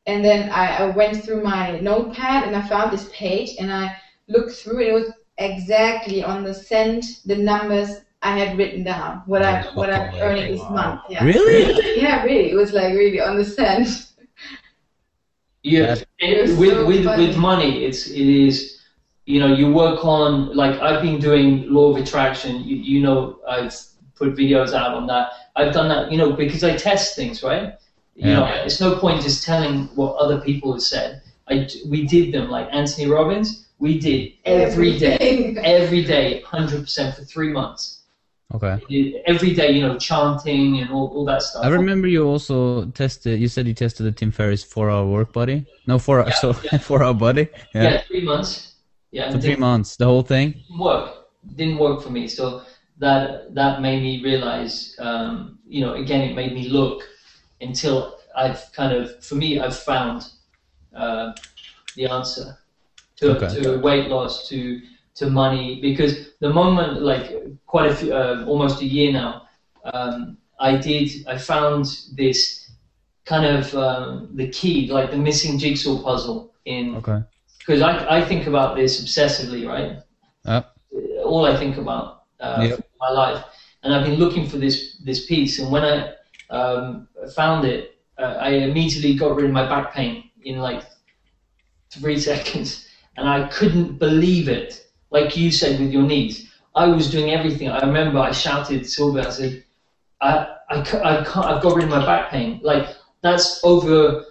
and then I, I went through my notepad and I found this page and I looked through it. It was exactly on the cent, the numbers I had written down, what I what I'm earning this month. Yeah. Really? Yeah, really. It was like really on the cent. Yeah, it- with so with funny. with money, it's it is, you know, you work on like I've been doing law of attraction. You, you know, I've put videos out on that. I've done that, you know, because I test things, right? You Yeah. know, it's no point just telling what other people have said. I we did them like Anthony Robbins. We did every day, every day, hundred percent for three months. Okay. Every day, you know, chanting and all, all that stuff. I remember you also tested. You said you tested the Tim Ferriss four-hour work body. No, four. Yeah, so yeah. four-hour body. Yeah. Yeah, three months. Yeah, For three months, the whole thing. didn't work. Didn't work for me. So that that made me realize, um, you know, again, it made me look until I've kind of, for me, I've found uh, the answer to Okay. to weight loss, to to money, because the moment, like quite a few, uh, almost a year now, um, I did, I found this kind of um, the key, like the missing jigsaw puzzle in Okay. because I, I think about this obsessively, right? Yeah. All I think about uh, for my life, and I've been looking for this this piece, and when I um, found it, uh, I immediately got rid of my back pain in like three seconds, and I couldn't believe it. Like you said with your knees, I was doing everything. I remember I shouted to Silvia, I said, I, I, I can't. I've got rid of my back pain. Like that's over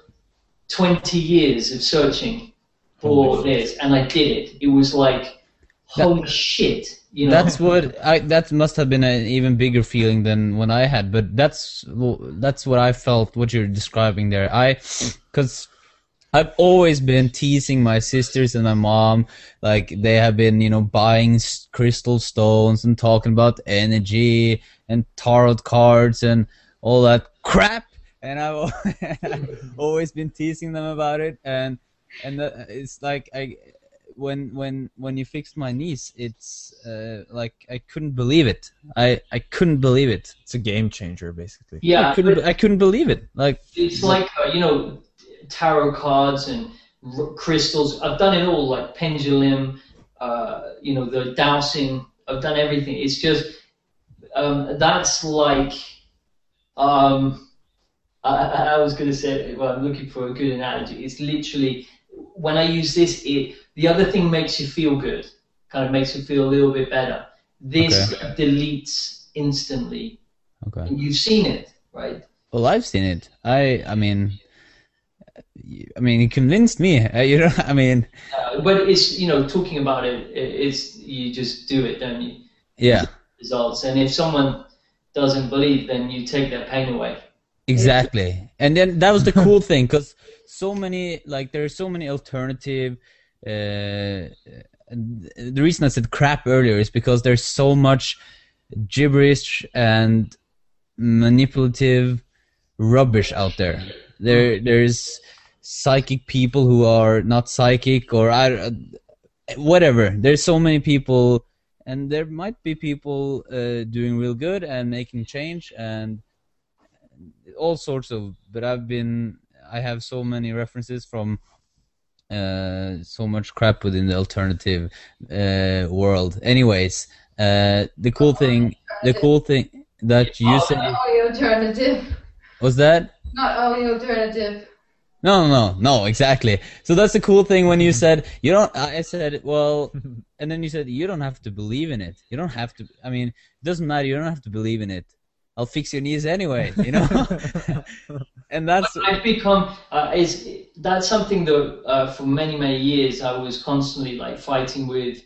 20 years of searching for this, and I did it. It was like, holy shit, you know. That's what I. That must have been an even bigger feeling than when I had. But that's that's what I felt. What you're describing there. I, because I've always been teasing my sisters and my mom. Like they have been, you know, buying crystal stones and talking about energy and tarot cards and all that crap. And I've always been teasing them about it. And and the, it's like I when when when you fixed my knees, it's uh, like I couldn't believe it. I I couldn't believe it. It's a game changer, basically. yeah, I couldn't I couldn't believe it. Like it's like uh, you know, tarot cards and r- crystals. I've done it all, like pendulum. Uh, you know, the dowsing. I've done everything. It's just um, that's like. Um, I, I I was going to say, well, I'm looking for a good analogy. It's literally when I use this, it the other thing makes you feel good, kind of makes you feel a little bit better. This deletes instantly, okay. and you've seen it, right? Well, I've seen it. I I mean. I mean, it convinced me. You know, I mean, Uh, but it's you know talking about it, it, it's you just do it, don't you? yeah, Results, and if someone doesn't believe, then you take their pain away. exactly. And then that was the cool thing because so many, like, there are so many alternative. Uh, the reason I said crap earlier is because there's so much gibberish and manipulative rubbish out there. There, there's psychic people who are not psychic, or I, whatever. There's so many people and there might be people uh, doing real good and making change and all sorts of. But I've been, I have so many references from uh, so much crap within the alternative uh, world. Anyways, uh, the cool thing, the cool thing that you said Not only alternative. was that. Not only alternative. No, no, no, exactly. So that's the cool thing when you said you don't. I said, well, and then you said you don't have to believe in it. You don't have to. I mean, it doesn't matter. You don't have to believe in it. I'll fix your knees anyway. You know. and that's I've become uh, is that's something that uh, for many many years I was constantly like fighting with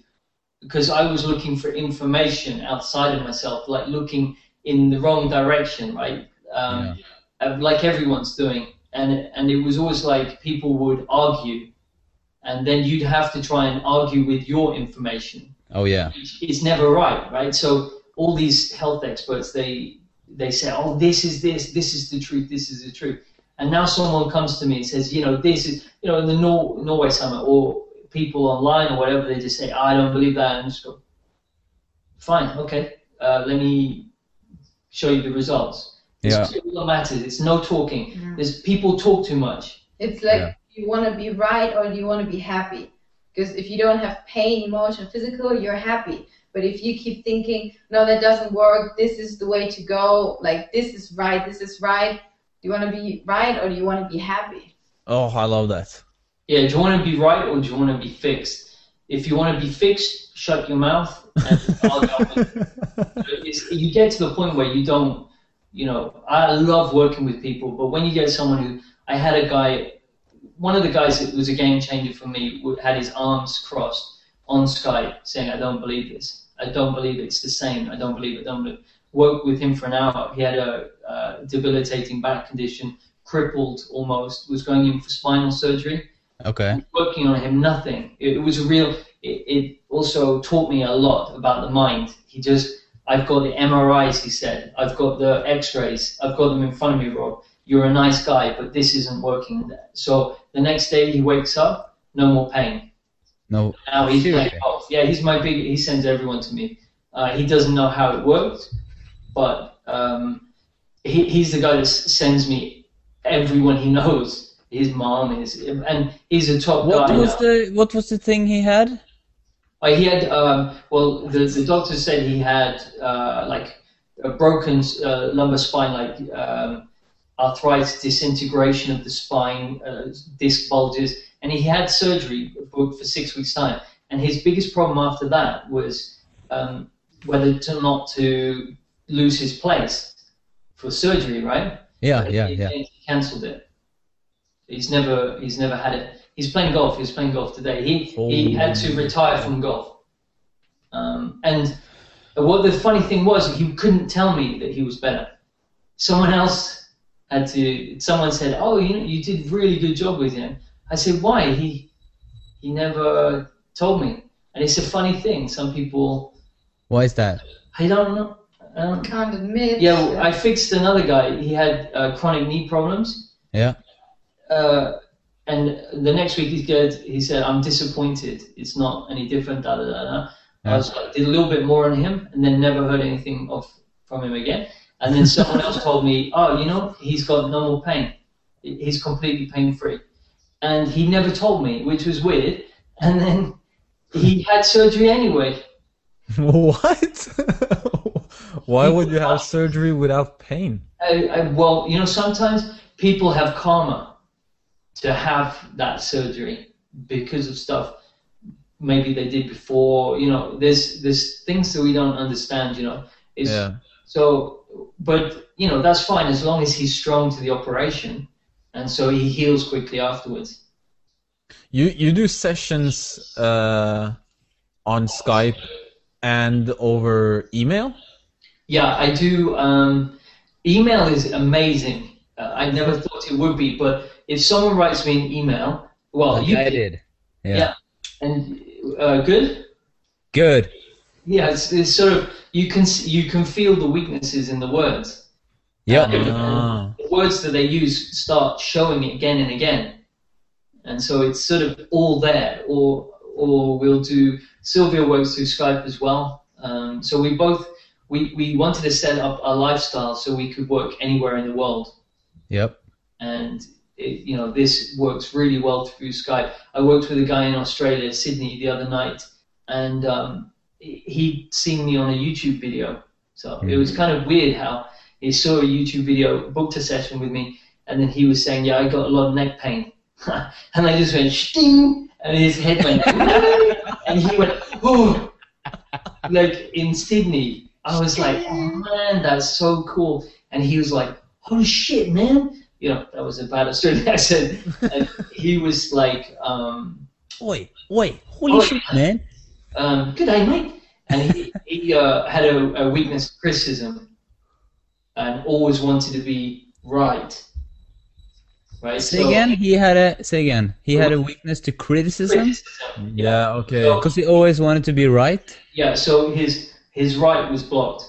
because I was looking for information outside of myself, like looking in the wrong direction, right? Um, uh, Like everyone's doing, and and it was always like people would argue, and then you'd have to try and argue with your information. oh yeah, It's- It's never right, right? So all these health experts they they say, oh, this is this, this is the truth, this is the truth. And now someone comes to me and says, you know, this is, you know, in the Nor- Norway summit or people online or whatever, they just say, I don't believe that, and just go, fine, okay, uh, let me show you the results. It's Yeah. all that matters. It's no talking. There's people talk too much. It's like Yeah. you want to be right or do you want to be happy? Because if you don't have pain, emotion, physical, you're happy. But if you keep thinking, no, that doesn't work, this is the way to go, like this is right, this is right, do you want to be right or do you want to be happy? Oh, I love that. Yeah, do you want to be right or do you want to be fixed? If you want to be fixed, shut your mouth and I'll go with it. It's, you get to the point where you don't, you know, I love working with people, but when you get someone who, I had a guy, one of the guys that was a game changer for me had his arms crossed on Skype saying, I don't believe this. I don't believe it's the same. I don't believe it. I don't believe. Worked with him for an hour. He had a uh, debilitating back condition, crippled almost, was going in for spinal surgery okay, working on him, nothing. It, it was a real. It, it also taught me a lot about the mind. He just, I've got the MRIs. He said, I've got the X-rays. I've got them in front of me, Rob. You're a nice guy, but this isn't working. So the next day he wakes up, no more pain. no, Now he's Seriously? Yeah, he's my big. He sends everyone to me. Uh, he doesn't know how it worked, but um, he, he's the guy that s- sends me everyone he knows. His mom is, and he's a top what guy. was now. the what was the thing he had? Uh, he had, um, well, the, the doctor said he had uh, like a broken uh, lumbar spine, like um, arthritis, disintegration of the spine, uh, disc bulges, and he had surgery booked for six weeks' time. And his biggest problem after that was um, whether to not to lose his place for surgery, right? Yeah, But yeah, he, yeah. He cancelled it. He's never he's never had it. He's playing golf. He's playing golf today. He he had to retire from golf. Um, and what the funny thing was, he couldn't tell me that he was better. Someone else had to. Someone said, "Oh, you know, you did really good job with him." I said, "Why?" He he never told me. And it's a funny thing. Some people, Why is that? I don't know. I don't, Can't admit. yeah, well, I fixed another guy. He had uh, chronic knee problems. Yeah. Uh, and the next week he's good. He said, "I'm disappointed. It's not any different." Da da da da. I was like, did a little bit more on him, and then never heard anything of from him again. And then someone else told me, "Oh, you know, he's got no more pain. He's completely pain free." And he never told me, which was weird. And then he had surgery anyway. what? Why would you have surgery without pain? I, I, well, you know, sometimes people have karma to have that surgery because of stuff maybe they did before. You know, there's there's things that we don't understand. You know, it's, Yeah. so, but you know, that's fine as long as he's strong to the operation, and so he heals quickly afterwards. You you do sessions uh, on Skype and over email. Yeah, I do. Um, email is amazing. Uh, I never thought it would be, but if someone writes me an email, well, Like you I did, did. Yeah. Yeah. and uh, good. Good. Yeah, it's, it's sort of you can you can feel the weaknesses in the words. Yeah. Ah. the words that they use start showing it again and again, and so it's sort of all there. Or or we'll do. Sylvia works through Skype as well, Um, so we both we, we wanted to set up a lifestyle so we could work anywhere in the world, Yep. and it, you know this works really well through Skype. I worked with a guy in Australia, Sydney, the other night, and um, he- he'd seen me on a YouTube video. So it was kind of weird how he saw a YouTube video, booked a session with me, and then he was saying, "Yeah, I got a lot of neck pain," and I just went sting, and his head went, and he went, "Oh." Like in Sydney, I was like, "Oh man, that's so cool," and he was like, "Holy shit, man!" You know, that was a bad Australian accent. And he was like, um, Oi, oi, holy Oi. shit, man. um, "Good day, mate," and he, he uh, had a, a weakness for criticism, and always wanted to be right. Right. Say again. He had a say again. He had a weakness to criticism Criticism. Yeah, okay. So- because he always wanted to be right. Yeah. So his his right was blocked.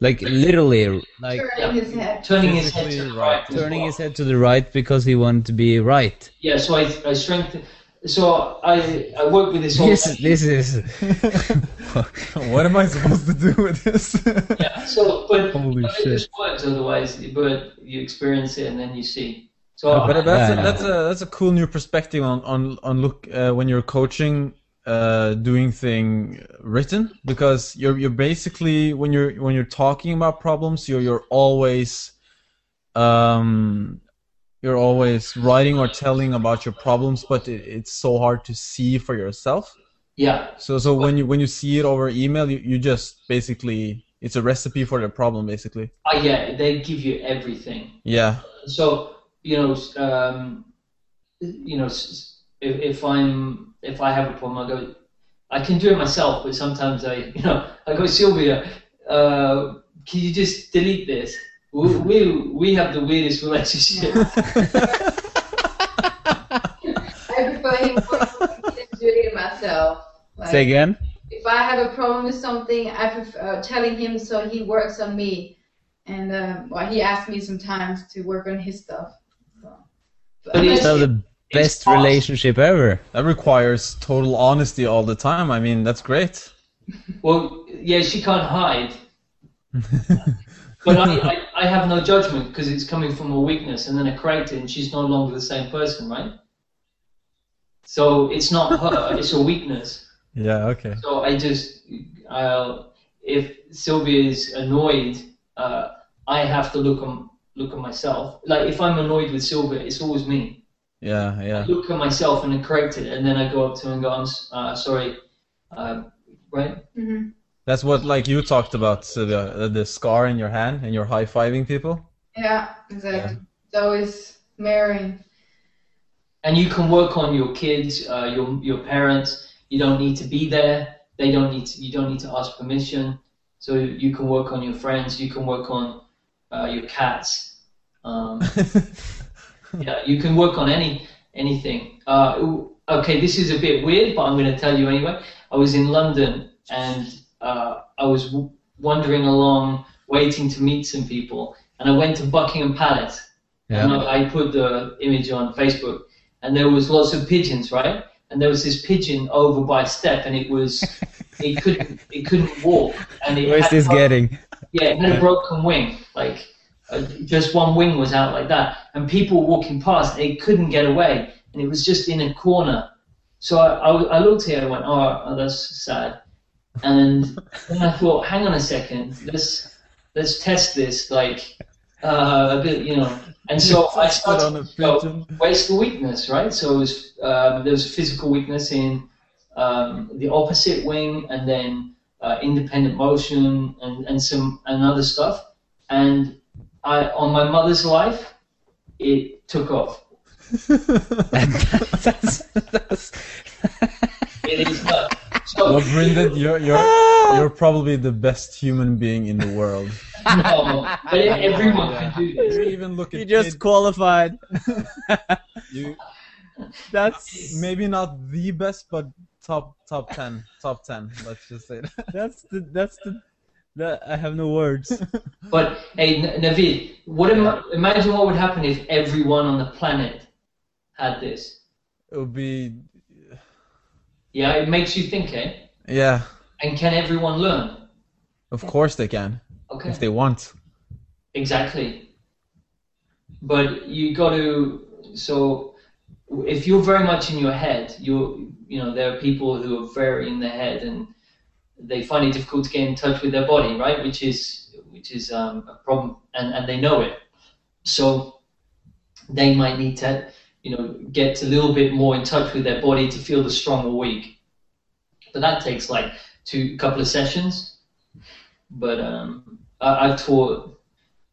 Like literally, like Turning his head. Turning his head to the right. right. turning his head to the right because he wanted to be right. Yeah, so I, I strengthened. So I I work with this. old This lady. this is what am I supposed to do with this? Yeah. So, but, Holy but it shit. just works otherwise. But you experience it and then you see. So but I- that's a, Yeah. that's a that's a cool new perspective on on on look uh, when you're coaching uh doing thing written because you're you're basically when you're when you're talking about problems you're you're always um you're always writing or telling about your problems but it, it's so hard to see for yourself yeah, so so when you when you see it over email you, you just basically it's a recipe for the problem basically I yeah, they give you everything. yeah So you know, um, you know, if, if I'm if I have a problem, I go. I can do it myself, but sometimes I, you know, I go, Sylvia, uh, can you just delete this? We, we we have the weirdest relationship. I prefer him doing it myself. Like, say again. if I have a problem with something, I prefer uh, telling him so he works on me, and um, well, he asks me sometimes to work on his stuff. So, But it's- So the best awesome. relationship ever. that requires total honesty all the time i mean that's great Well, yeah, she can't hide. But I, I, I have no judgment because it's coming from a weakness, and then I correct it, and she's no longer the same person, right? So it's not her; it's a weakness. Yeah, okay. So I just, I'll, if Sylvia is annoyed, uh, I have to look on look at myself. Like if I'm annoyed with Sylvia, it's always me. Yeah, I yeah. look at myself and then correct it, and then I go up to her and go, "I'm uh, sorry," uh, right? hmm That's what like you talked about, Sylvia, the, the scar in your hand and you're high fiving people. Yeah, exactly. It's always mirroring. and you can work on your kids, uh, your your parents. You don't need to be there. They don't need to, you don't need to ask permission. So you can work on your friends. You can work on uh, your cats. Um, yeah, you can work on any anything. Uh, okay, this is a bit weird, but I'm going to tell you anyway. I was in London and uh, I was w- wandering along, waiting to meet some people, and I went to Buckingham Palace. Yeah. And I I put the image on Facebook, and there was lots of pigeons, right? And there was this pigeon over by a step, and it was, it couldn't, it couldn't walk, and it Where's this a bro- getting? Yeah, it had a broken wing, like just one wing was out like that, and people were walking past, they couldn't get away, and it was just in a corner. So I, I, I looked here and went, oh, oh, that's sad, and then I thought, hang on a second, let's let's test this, like uh, a bit, you know. And so I started to go, where's the weakness, right? So it was, um, there was a physical weakness in um, the opposite wing, and then uh, independent motion, and, and some and other stuff. And I, on my mother's life, it took off. that's, that's, It is not. So Well, Brendan, you're you're ah! you're probably the best human being in the world. no, but everyone can do this. You even look at you just kids, qualified. you, That's maybe not the best, but top top ten, top ten. Let's just say that. that's the that's the that I have no words. But hey, Navid, what ima- imagine what would happen if everyone on the planet had this? It would be Yeah, it makes you think, eh? yeah. And can everyone learn? Of course they can Okay. if they want. Exactly. But you got to so if you're very much in your head, you you know there are people who are very in their head and they find it difficult to get in touch with their body, right? Which is which is um, a problem, and and they know it. So they might need to you know get a little bit more in touch with their body to feel the strong or weak. But that takes like two couple of sessions. But um, I, I've taught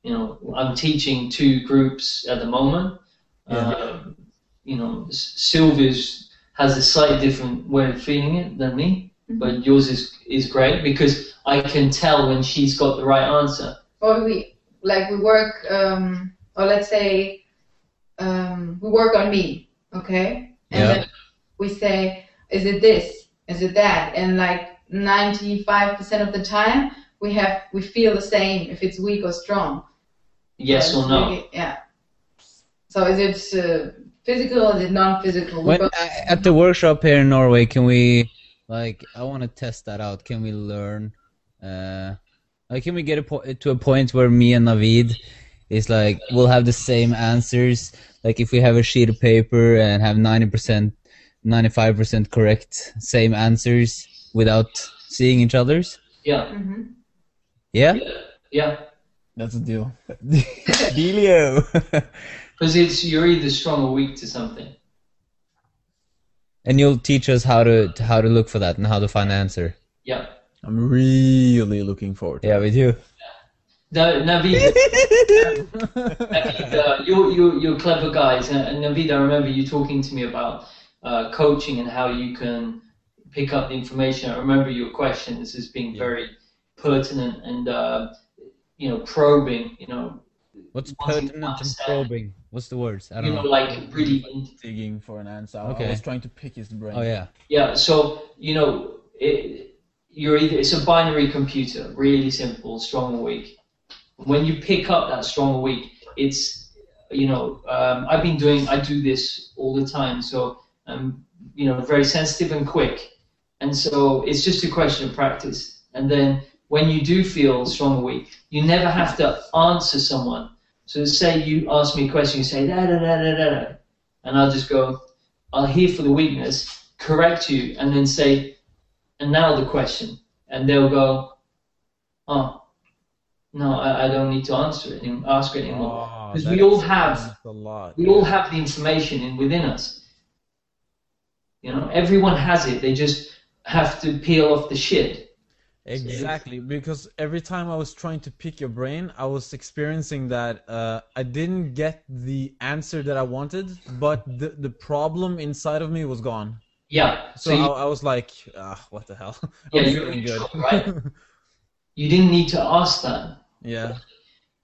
you know, I'm teaching two groups at the moment. Yeah. Um, you know, Sylvia's has a slightly different way of feeling it than me, but yours is is great because I can tell when she's got the right answer. or we like we work um or let's say um we work on me okay? And Yeah. then we say is it this? Is it that? And like 95% of the time we have we feel the same if it's weak or strong. Yes or no? really- yeah. So is it uh, physical or is it non-physical? When uh, at the workshop here in Norway, can we like? I want to test that out. Can we learn? Uh, like, can we get a po- to a point where me and Navid is like we'll have the same answers? Like, if we have a sheet of paper and have ninety percent, ninety five percent correct, same answers without seeing each other's. Yeah, Mm-hmm. Yeah. yeah. That's a deal. Dealio. Because it's you're either strong or weak to something. And you'll teach us how to how to look for that and how to find the answer. Yeah. I'm really looking forward. to Yeah, with you. The, Navid, Navid uh, you're, you're, you're clever guys. And, and Navid, I remember you talking to me about uh, coaching and how you can pick up the information. I remember your questions as being Yeah. very pertinent and, uh, you know, probing, you know, What's pertinent and understand. probing? What's the words? I don't know, know. like really digging for an answer. Okay. I was trying to pick his brain. Oh yeah. Yeah, so you know, it, you're either it's a binary computer, really simple, strong or weak. When you pick up that strong or weak, it's you know, um, I've been doing, I do this all the time, so I'm you know very sensitive and quick, and so it's just a question of practice. And then when you do feel strong or weak, you never have to answer someone. So say you ask me a question, you say da da da da da, and I'll just go, I'll hear for the weakness, correct you, and then say, and now the question, and they'll go, oh, no, I, I don't need to answer it, any- ask it anymore. Ah, because that we all have- a lot. We all have the information in within us. You know, everyone has it. They just have to peel off the shit. Exactly, because every time I was trying to pick your brain, I was experiencing that uh, I didn't get the answer that I wanted, but the the problem inside of me was gone. Yeah. So, So, you, I, I was like, ah, what the hell? Yeah, you're feeling good. trouble, right? you didn't need to ask that. yeah.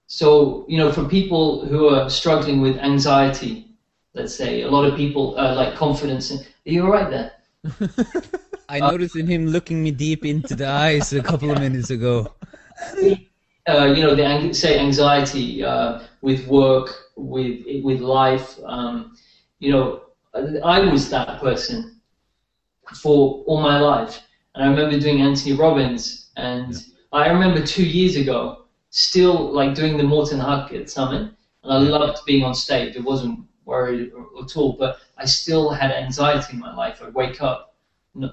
So, you know, for people who are struggling with anxiety, let's say, a lot of people uh, like confidence. In, are you all right there? I noticed in him looking me deep into the eyes a couple of minutes ago. uh, you know, the say anxiety uh, with work, with with life. Um, you know, I was that person for all my life, and I remember doing Anthony Robbins, and I remember two years ago still like doing the Morton Huckett Summit, and I loved being on stage. I wasn't worried at all, but I still had anxiety in my life. I'd wake up,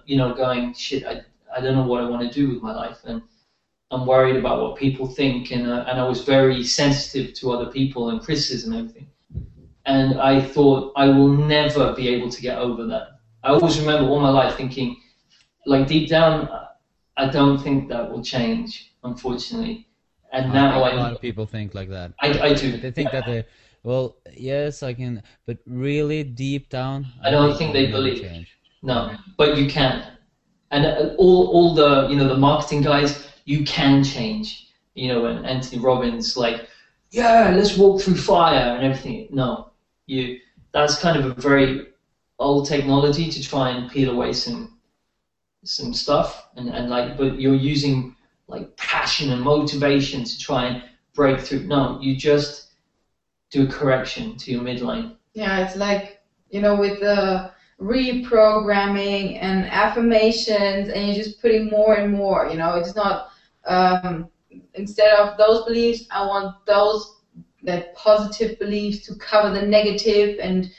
you know, going, shit, I, I don't know what I want to do with my life, and I'm worried about what people think, and uh, and I was very sensitive to other people and criticism and everything. And I thought I will never be able to get over that. I always remember all my life thinking, like deep down, I don't think that will change, unfortunately. And now a lot I, of people think like that. I, I do. They think that they, well, yes, I can, but really deep down, I don't think they believe. change. No, but you can. And uh, all, all the you know the marketing guys, you can change. You know, and Anthony Robbins like, yeah, let's walk through fire and everything. No, you. That's kind of a very old technology to try and peel away some some stuff, and and like, but you're using like passion and motivation to try and break through. No, you just do a correction to your midline. Yeah, it's like you know with the reprogramming and affirmations, and you're just putting more and more. You know, it's not um, instead of those beliefs, I want those that positive beliefs to cover the negative and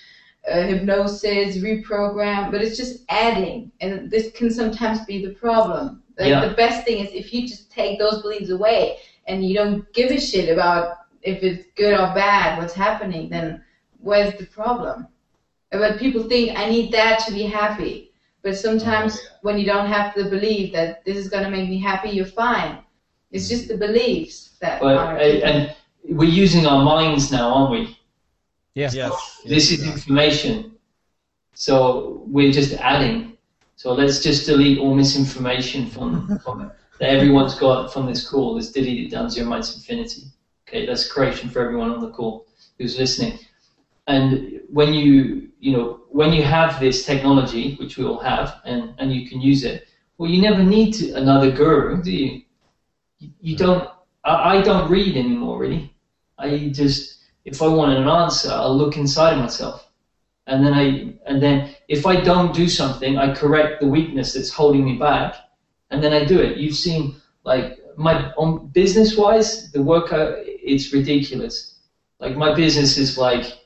uh, hypnosis, reprogram, but it's just adding, and this can sometimes be the problem. Like Yeah. the best thing is if you just take those beliefs away and you don't give a shit about if it's good or bad, what's happening, then where's the problem? But people think I need that to be happy. But sometimes when you don't have the belief that this is gonna make me happy, you're fine. It's just the beliefs that But are. uh, and we're using our minds now, aren't we? Yeah. Yes. This is information. So we're just adding. So let's just delete all misinformation from, from it that everyone's got from this call. Let's delete it down to zero minus infinity. Okay, that's creation for everyone on the call who's listening. And when you you know when you have this technology, which we all have, and, and you can use it, well, you never need to, another guru, do you? You, you don't. I, I don't read anymore, really. I just if I want an answer, I'll look inside of myself. And then I and then if I don't do something, I correct the weakness that's holding me back, and then I do it. You've seen like my on business wise, the work I, it's ridiculous. Like my business is like,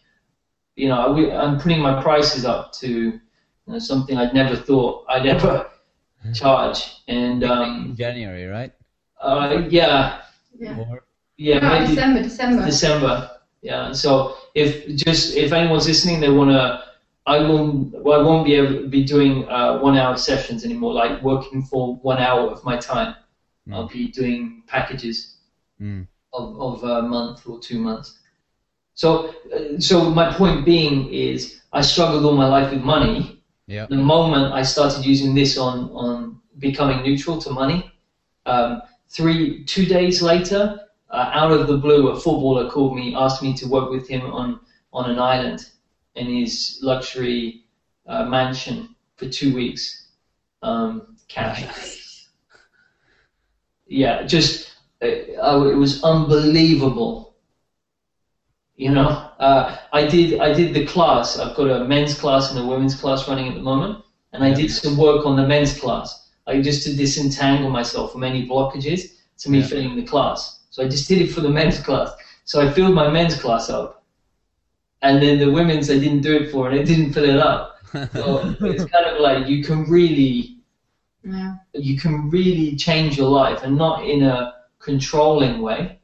you know, I, I'm putting my prices up to you know, something I'd never thought I'd ever charge, and um, January, right? uh, yeah, yeah. Or yeah, No, maybe December, December. December. Yeah. So if just if anyone's listening, they wanna, I won't. Well, I won't be able to be doing uh, one hour sessions anymore. Like working for one hour of my time. Mm. I'll be doing packages Mm. of of a month or two months. So uh, so my point being is I struggled all my life with money. Yeah. The moment I started using this on on becoming neutral to money, um, three two days later, uh, out of the blue, a footballer called me, asked me to work with him on on an island in his luxury uh, mansion for two weeks, um, cash. Yeah, just uh, oh, it was unbelievable. You know, uh, I did I did the class. I've got a men's class and a women's class running at the moment, and I did some work on the men's class. I just to disentangle myself from any blockages to me Yeah. filling the class. So I just did it for the men's class. So I filled my men's class up, and then the women's I didn't do it for, and I didn't fill it up. So it's kind of like you can really Yeah. you can really change your life and not in a controlling way.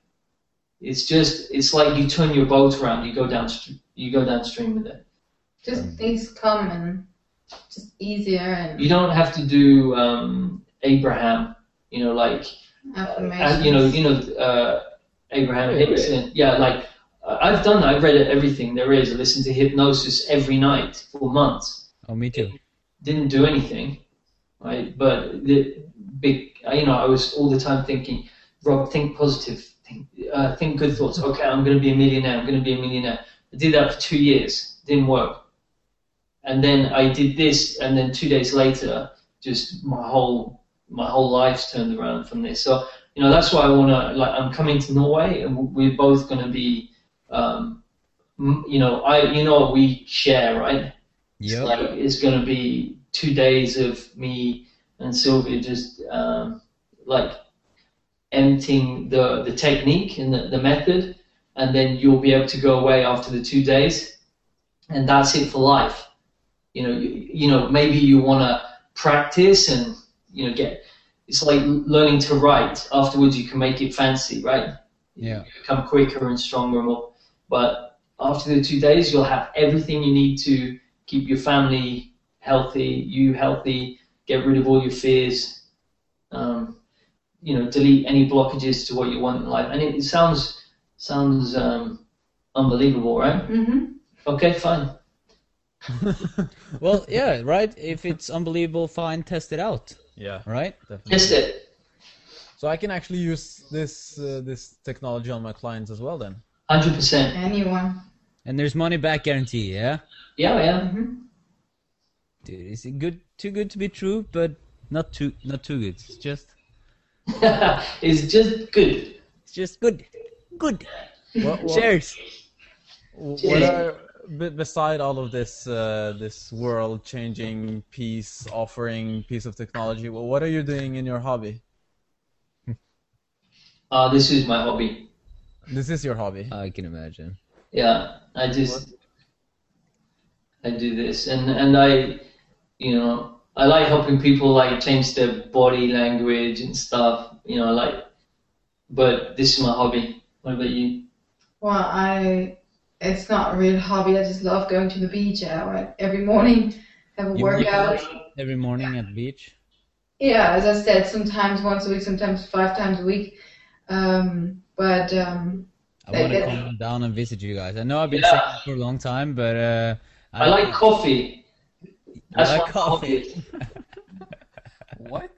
It's just it's like you turn your boat around, you go down you go downstream with it. Just things come and just easier and You don't have to do um, Abraham, you know, like uh, you know, you know, uh, Abraham Hicks. and- Yeah, like uh, I've done that. I've read everything there is. I listened to hypnosis every night for months. oh, me too. didn't do anything, right? But the big, you know, I was all the time thinking, Rob, think positive, think, uh, think good thoughts. Okay, I'm going to be a millionaire. I'm going to be a millionaire. I did that for two years, didn't work. And then I did this, and then two days later, just my whole my whole life's turned around from this. So you know, that's why I want to like. I'm coming to Norway, and we're both going to be, um, you know, I you know what we share, right? Yeah. Like it's gonna be two days of me and Sylvia just um, like emptying the the technique and the, the method, and then you'll be able to go away after the two days, and that's it for life. You know, you, you know, maybe you want to practice and you know get. It's like learning to write. Afterwards, you can make it fancy, right? Yeah. You become quicker and stronger and more. But after the two days, you'll have everything you need to keep your family healthy, you healthy, get rid of all your fears, um, you know, delete any blockages to what you want in life. And it, it sounds sounds um, unbelievable, right? hmm Okay, fine. Well, yeah, right. If it's unbelievable, fine. Test it out, Yeah, right? definitely. Test it. So I can actually use this uh, this technology on my clients as well then. Hundred percent. Anyone. And there's money back guarantee, yeah. Yeah, yeah. hmm Dude, is it good? Too good to be true, but not too not too good. It's just it's just good. it's just good, good. What, what, Cheers. what are beside all of this uh, this world changing piece offering piece of technology, well, what are you doing in your hobby? Uh, this is my hobby. This is your hobby. I can imagine. Yeah, I just I do this, and and I, you know, I like helping people like change their body language and stuff. You know, I like, but this is my hobby. What about you? Well, I it's not a real hobby. I just love going to the beach uh, every morning, have a You- workout. Every morning at the beach. Yeah, as I said, sometimes once a week, sometimes five times a week. Um, but um, I want to come down and visit you guys. I know I've been Yeah. for a long time, but uh, I like coffee. You That's like my coffee? what?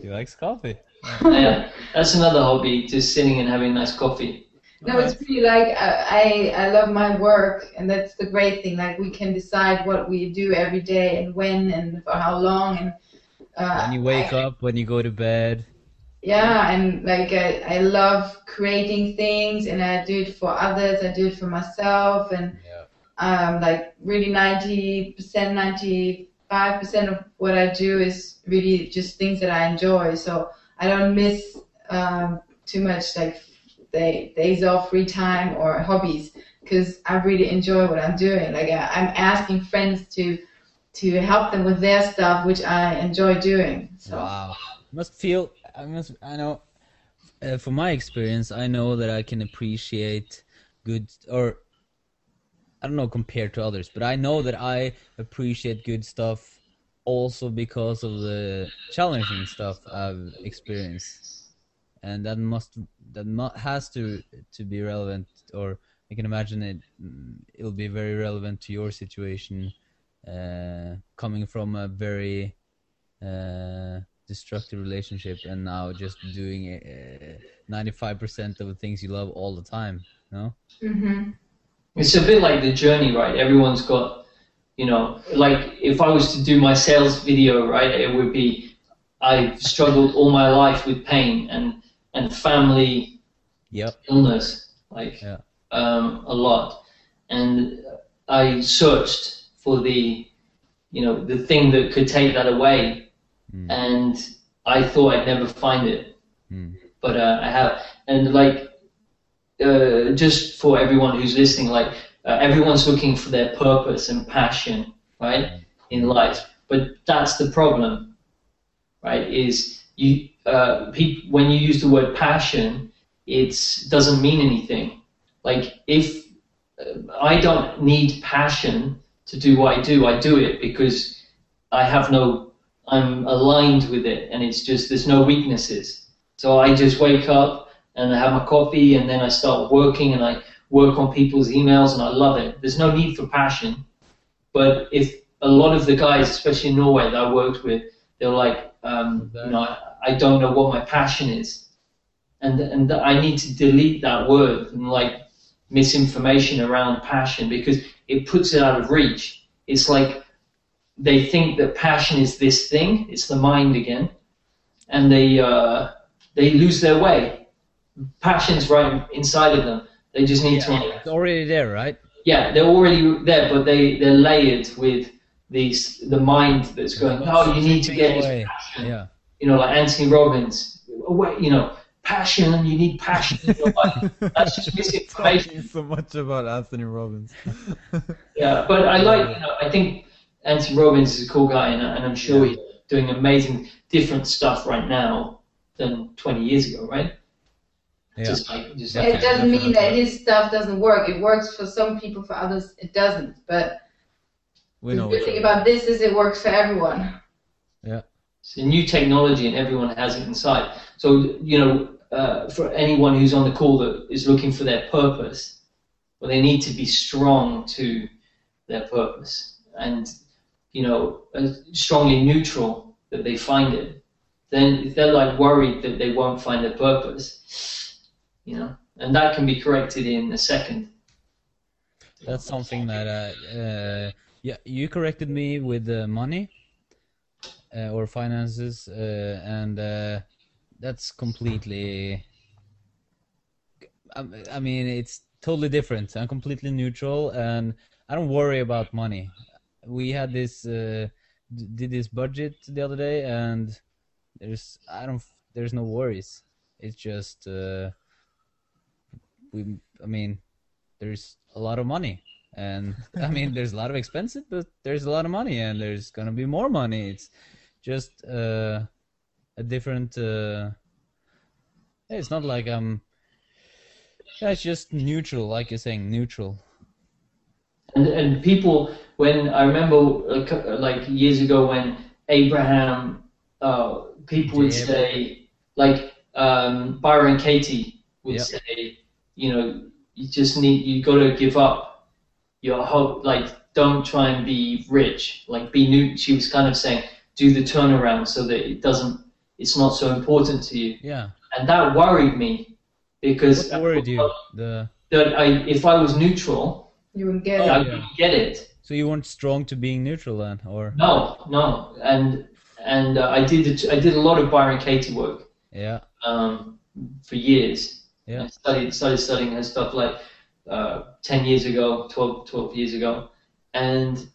He likes coffee. yeah, that's another hobby, just sitting and having nice coffee. no, it's really like uh, I I love my work, and that's the great thing. Like we can decide what we do every day and when and for how long, and uh, When you wake I- up, when you go to bed. Yeah, and like I, I love creating things, and I do it for others. I do it for myself, and Yeah. Um, like really ninety percent, ninety five percent of what I do is really just things that I enjoy. So I don't miss um, too much like day, days off, free time, or hobbies because I really enjoy what I'm doing. Like I, I'm asking friends to to help them with their stuff, which I enjoy doing. So. Wow. Must feel. I must. I know. Uh, from my experience, I know that I can appreciate good or. I don't know compared to others, but I know that I appreciate good stuff also because of the challenging stuff I've experienced, and that must that not has to to be relevant, or I can imagine it. mm, It'll be very relevant to your situation, uh, coming from a very uh, destructive relationship and now just doing uh, 95% of the things you love all the time no hmm It's a bit like the journey, right? Everyone's got, you know, like if I was to do my sales video, right, it would be I've struggled all my life with pain and and family yep illness, like Yeah. um, a lot, and I searched for the, you know, the thing that could take that away, Mm. and I thought I'd never find it, Mm. but uh, I have, and like uh, just for everyone who's listening, like uh, everyone's looking for their purpose and passion, right, in life. But that's the problem, right? Is you uh, peop when you use the word passion, it doesn't mean anything. Like if uh, I don't need passion to do what I do, I do it because I have no, I'm aligned with it, and it's just there's no weaknesses. So I just wake up and I have my coffee and then I start working and I work on people's emails and I love it. There's no need for passion. But if a lot of the guys, especially in Norway that I worked with, they're like, um, you know, I, I don't know what my passion is. And, and I need to delete that word and like misinformation around passion because it puts it out of reach. It's like they think that passion is this thing, it's the mind again, and they, uh, they lose their way passion's right inside of them. They just need to, it's already there right yeah, they're already there, but they they're layered with these the mind that's going. Oh, you need to get this passion. yeah You know, like Anthony Robbins. You know, passion. You need passion in your life. That's just misinformation. So much about Anthony Robbins. Yeah, but I like. You know, I think Anthony Robbins is a cool guy, and, and I'm sure he's doing amazing, different stuff right now than 20 years ago, right? Yeah Just like, just Yeah. It doesn't mean that his stuff doesn't work. It works for some people, for others it doesn't. But we the know. good thing about this is it works for everyone. Yeah. It's a new technology and everyone has it inside. So, you know, uh, for anyone who's on the call that is looking for their purpose, well, they need to be strong to their purpose and, you know, uh, strongly neutral that they find it. Then if they're like worried that they won't find their purpose, you know, and that can be corrected in a second. that's something that uh, uh yeah you corrected me with the money uh, or finances uh, and uh, that's completely I, I mean it's totally different. I'm completely neutral, and I don't worry about money. We had this uh, did this budget the other day, and there's I don't there's no worries. It's just uh, we. I mean, there's a lot of money, and I mean there's a lot of expenses, but there's a lot of money, and there's gonna be more money. It's just uh, a different. Uh, it's not like I'm. Yeah, it's just neutral, like you're saying, neutral. And and people when I remember like years ago when Abraham, uh, people would Yeah. say like um, Byron Katie would Yep. say, you know, you just need you got to give up your hope. Like don't try and be rich. Like be new. She was kind of saying do the turnaround so that it doesn't. It's not so important to you. Yeah. And that worried me because What worried you? The that I if I was neutral, You will get Oh, I yeah. wouldn't get it. so you weren't strong to being neutral then, or No, no, and and uh, I did it- I did a lot of Byron Katie work yeah, um, for years. Yeah. I studied started studying her stuff like uh, ten years ago, 12, 12 years ago, and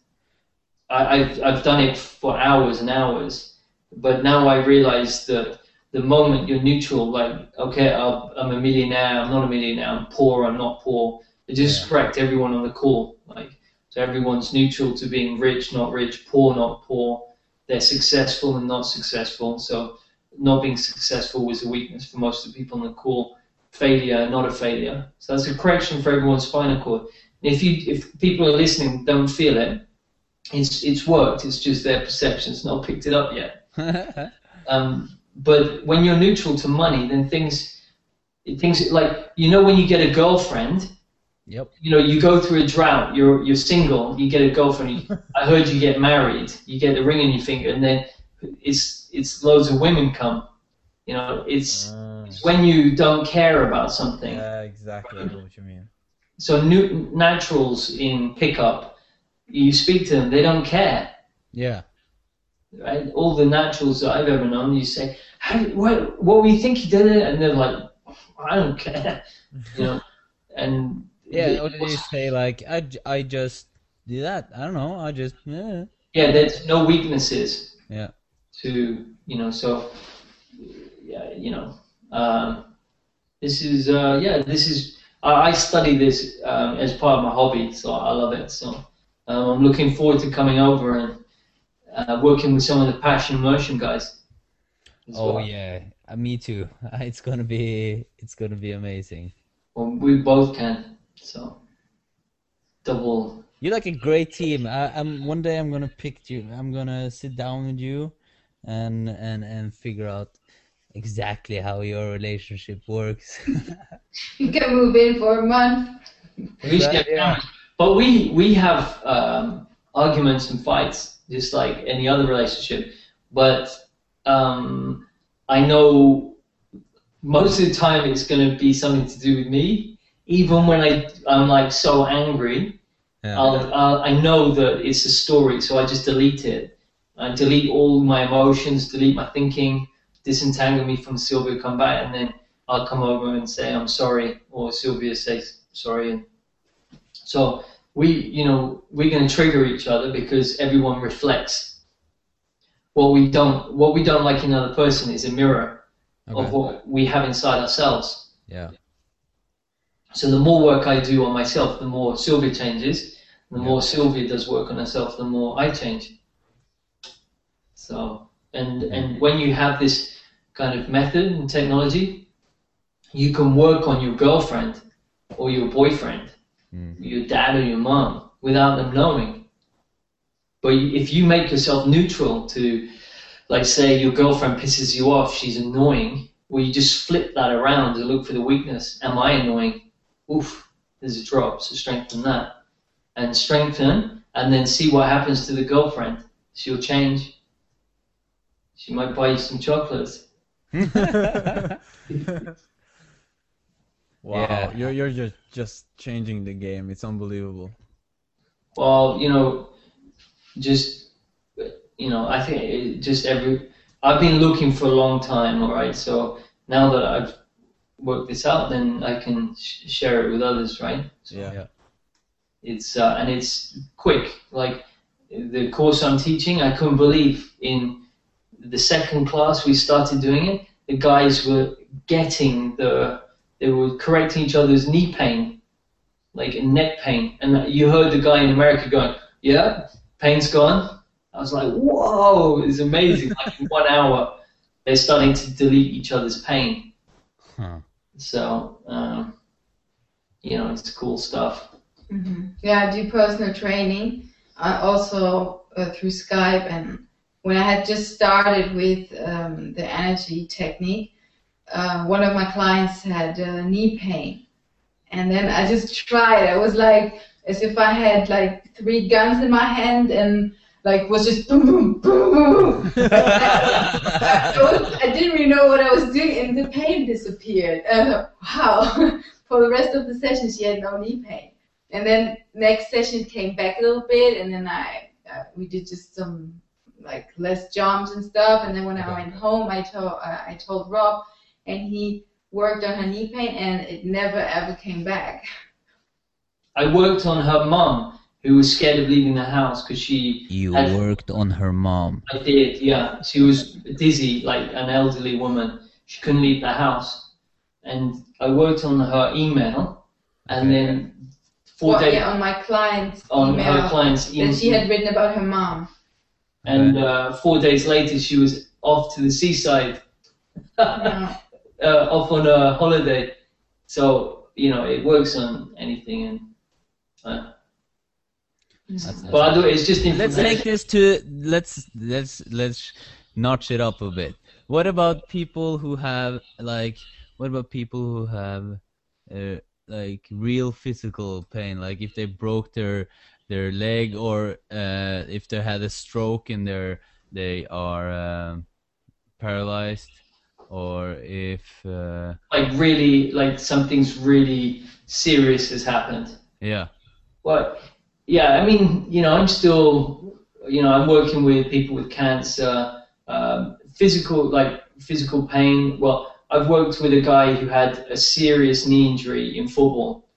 I, I've I've done it for hours and hours. But now I realize that the moment you're neutral, like okay, I'll, I'm a millionaire, I'm not a millionaire, I'm poor, I'm not poor. I just Yeah. correct everyone on the call, like so everyone's neutral to being rich, not rich, poor, not poor. They're successful and not successful. So not being successful was a weakness for most of the people on the call. Failure, not a failure. So that's a correction for everyone's spinal cord. And if you, if people are listening, don't feel it. It's it's worked. It's just their perception's not picked it up yet. Um, but when you're neutral to money, then things, things like you know when you get a girlfriend, yep, you know you go through a drought. You're you're single. You get a girlfriend. You, I heard you get married. You get a ring on your finger, and then it's it's loads of women come. You know, it's Ah, when you don't care about something. yeah, exactly. I know what you mean. So new, naturals in pickup, you speak to them, they don't care. yeah, Right? All the naturals that I've ever known, you say, How, what, what were you think you did it? And they're like, I don't care. You know, and yeah. Or did you say like I, I just do that? I don't know. I just eh. yeah, there's no weaknesses. Yeah. To you know, so yeah, you know, um, this is uh, yeah, this is I, I study this um, as part of my hobby, so I love it. So um, I'm looking forward to coming over and uh, working with some of the passion immersion guys. Oh well. yeah, uh, me too. It's gonna be it's gonna be amazing. Well, we both can. So double. You're like a great team. I, I'm one day I'm gonna pick you. I'm gonna sit down with you, and and and figure out exactly how your relationship works. You can move in for a month. We should get Yeah. But we we have um, arguments and fights just like any other relationship. But um, I know most of the time it's going to be something to do with me. Even when I I'm like so angry, Yeah. I'll, I'll, I know that it's a story, so I just delete it. I delete all my emotions, delete my thinking, disentangle me from Sylvia, come back, and then I'll come over and say I'm sorry, or Sylvia says sorry. And so we, you know, we're going to trigger each other because everyone reflects. What we don't, what we don't like in another person is a mirror of what we have inside ourselves. Yeah. So the more work I do on myself, the more Sylvia changes. The Yeah. more Sylvia does work on herself, the more I change. So and and when you have this kind of method and technology, you can work on your girlfriend or your boyfriend, Mm. your dad or your mom without them knowing. But if you make yourself neutral to, like, say your girlfriend pisses you off, she's annoying, well, you just flip that around to look for the weakness. Am I annoying? Oof, there's a drop, so strengthen that. And strengthen, and then see what happens to the girlfriend. She'll change. She might buy you some chocolates. Wow, Yeah. you're you're just just changing the game. It's unbelievable. Well, you know, just you know, I think it just every. I've been looking for a long time. All right, so now that I've worked this out, then I can sh- share it with others, right? So Yeah. Yeah. It's uh, and it's quick. Like the course I'm teaching, I couldn't believe in the second class we started doing it. The guys were getting the they were correcting each other's knee pain, like neck pain, and you heard the guy in America going, "Yeah, pain's gone." I was like, "Whoa, it's amazing!" like in one hour, they're starting to delete each other's pain. Huh. So, um, you know, it's cool stuff. hmm Yeah, I do personal training. I also uh, through Skype, and when I had just started with um, the energy technique, uh, one of my clients had uh, knee pain, and then I just tried. I was like as if I had like three guns in my hand and like was just boom boom boom boom. boom. I, was, I didn't really know what I was doing, and the pain disappeared. Uh, wow! For the rest of the session, she had no knee pain. And then next session came back a little bit, and then I uh, we did just some like less jumps and stuff. And then when I went home, I told uh, I told Rob, and he worked on her knee pain, and it never ever came back. I worked on her mum, who was scared of leaving the house because she. You had- worked on her mom. I did, yeah. She was dizzy, like an elderly woman. She couldn't leave the house, and I worked on her email, and Okay. then four Well, days yeah, on my client's on email her client's that email. she had written about her mom. And uh, four days later, she was off to the seaside, uh, off on a holiday. So you know, it works on anything, and uh, That's- but I do, it's just Let's information. take this to let's let's let's notch it up a bit. What about people who have like what about people who have uh, like real physical pain like if they broke their their leg or uh, if they had a stroke and they're they are um, paralyzed or if uh, like really, like something's really serious has happened. yeah Well, yeah, I mean, you know, I'm still, you know, I'm working with people with cancer, um, physical, like physical pain. Well, I've worked with a guy who had a serious knee injury in football,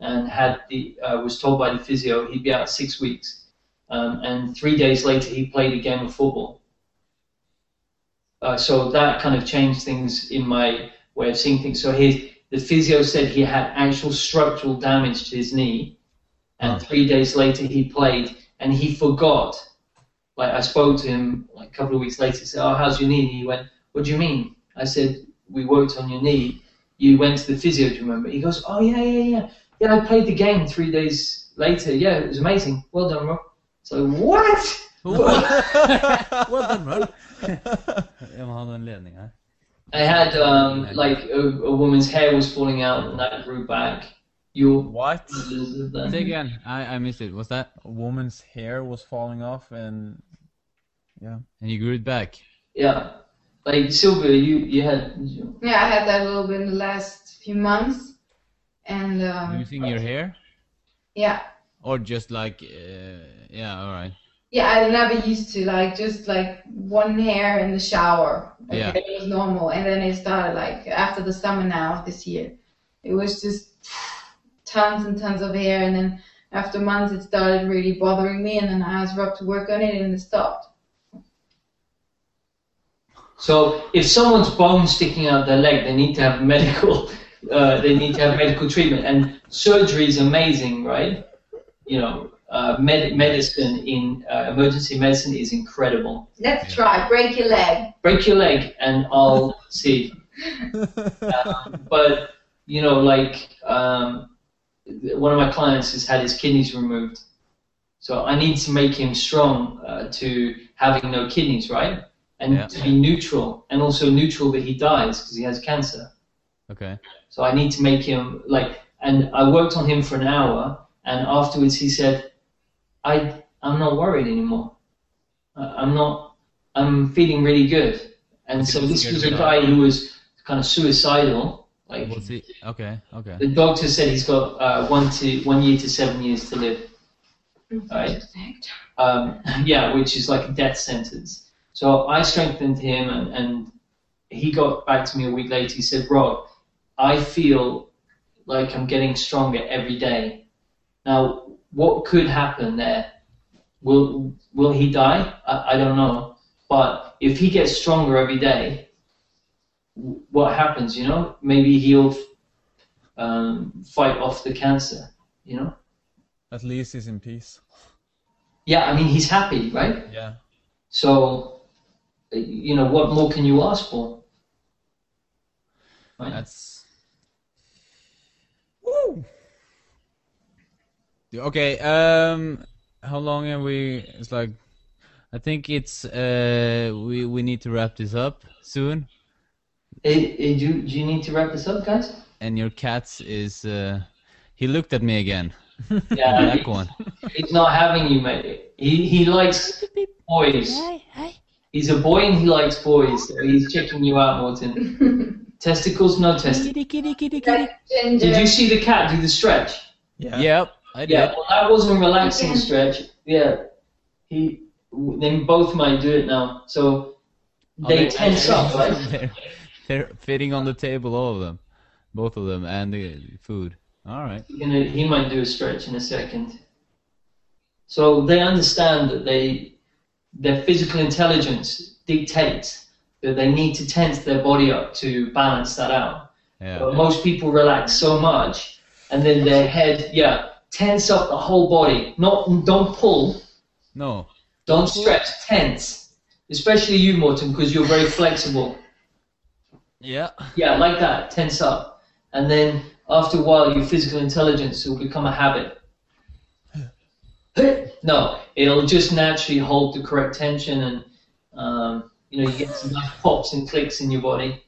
and had the uh, was told by the physio he'd be out six weeks, um, and three days later he played a game of football. Uh, so that kind of changed things in my way of seeing things. So his the physio said he had actual structural damage to his knee and Huh. three days later he played and he forgot. Like i spoke to him like a couple of weeks later he said oh how's your knee? And he went what do you mean? I said we worked on your knee. You went to the physio do you remember? He goes oh yeah yeah yeah yeah i played the game three days later. Yeah it was amazing. Well done rob. So what? Well done Ron Jeg må ha den ledningen her i had um, like a, a woman's hair was falling out and that grew back. You What? Say again. I, I missed it. Was that? A woman's hair was falling off, and yeah, and you grew it back. Yeah. Like sylvia you you had Yeah, I had that a little bit in the last few months, and um, using your hair yeah, or just like uh, yeah all right yeah, I never used to like just like one hair in the shower. Like, Yeah. it was normal, and then it started like after the summer now this year, it was just tons and tons of hair, and then after months it started really bothering me, and then I asked Rob to work on it, and it stopped. So if someone's bone sticking out their leg, they need to have medical. Uh, they need to have medical treatment, and surgery is amazing, right? You know, uh, med- medicine in uh, emergency medicine is incredible. Let's try break your leg. Break your leg, and I'll see. Um, but you know, like um, one of my clients has had his kidneys removed, so I need to make him strong uh, to having no kidneys, right? And Yeah. to be neutral, and also neutral that he dies because he has cancer. Okay So I need to make him like, and I worked on him for an hour, and afterwards he said, "I I'm not worried anymore. I'm not. I'm feeling really good." And so this was a guy who was kind of suicidal. Like We'll see. Okay, okay. the doctor said he's got uh, one to one year to seven years to live. Right. Um, yeah, which is like a death sentence. So I strengthened him, and, and he got back to me a week later. He said, "Rob, I feel like I'm getting stronger every day. Now, what could happen there? Will will he die? I, I don't know. But if he gets stronger every day, what happens? You know, maybe he'll um, fight off the cancer. You know. At least he's in peace. Yeah, I mean he's happy, right? Yeah. So, you know, what more can you ask for? Right? That's. Woo. Okay. Um, how long are we? It's like, I think it's uh, we we need to wrap this up soon. Eh, eh, do, do you need to wrap this up, guys? And your cat is. Uh, he looked at me again. Yeah, That one. he's not having you, mate. He he likes boys. He's a boy and he likes boys. So he's checking you out, Morton. Testicles, no testicles. Did you see the cat do the stretch? Yeah. Yep, I did. Yeah, well, that wasn't relaxing stretch. Yeah, he. They both might do it now. So Oh, they they're- tense up, right? They're, they're fitting on the table, all of them, both of them, and the food. All right. Gonna, he might do a stretch in a second. So they understand that they, their physical intelligence dictates that they need to tense their body up to balance that out. Yeah. But most people relax so much, and then their head, yeah, tense up the whole body. Not don't pull, No. don't stretch, tense. Especially you, Morten, because you're very flexible. Yeah. Yeah, like that, tense up. And then after a while, your physical intelligence will become a habit. No, it'll just naturally hold the correct tension, and um, you know you get some nice pops and clicks in your body,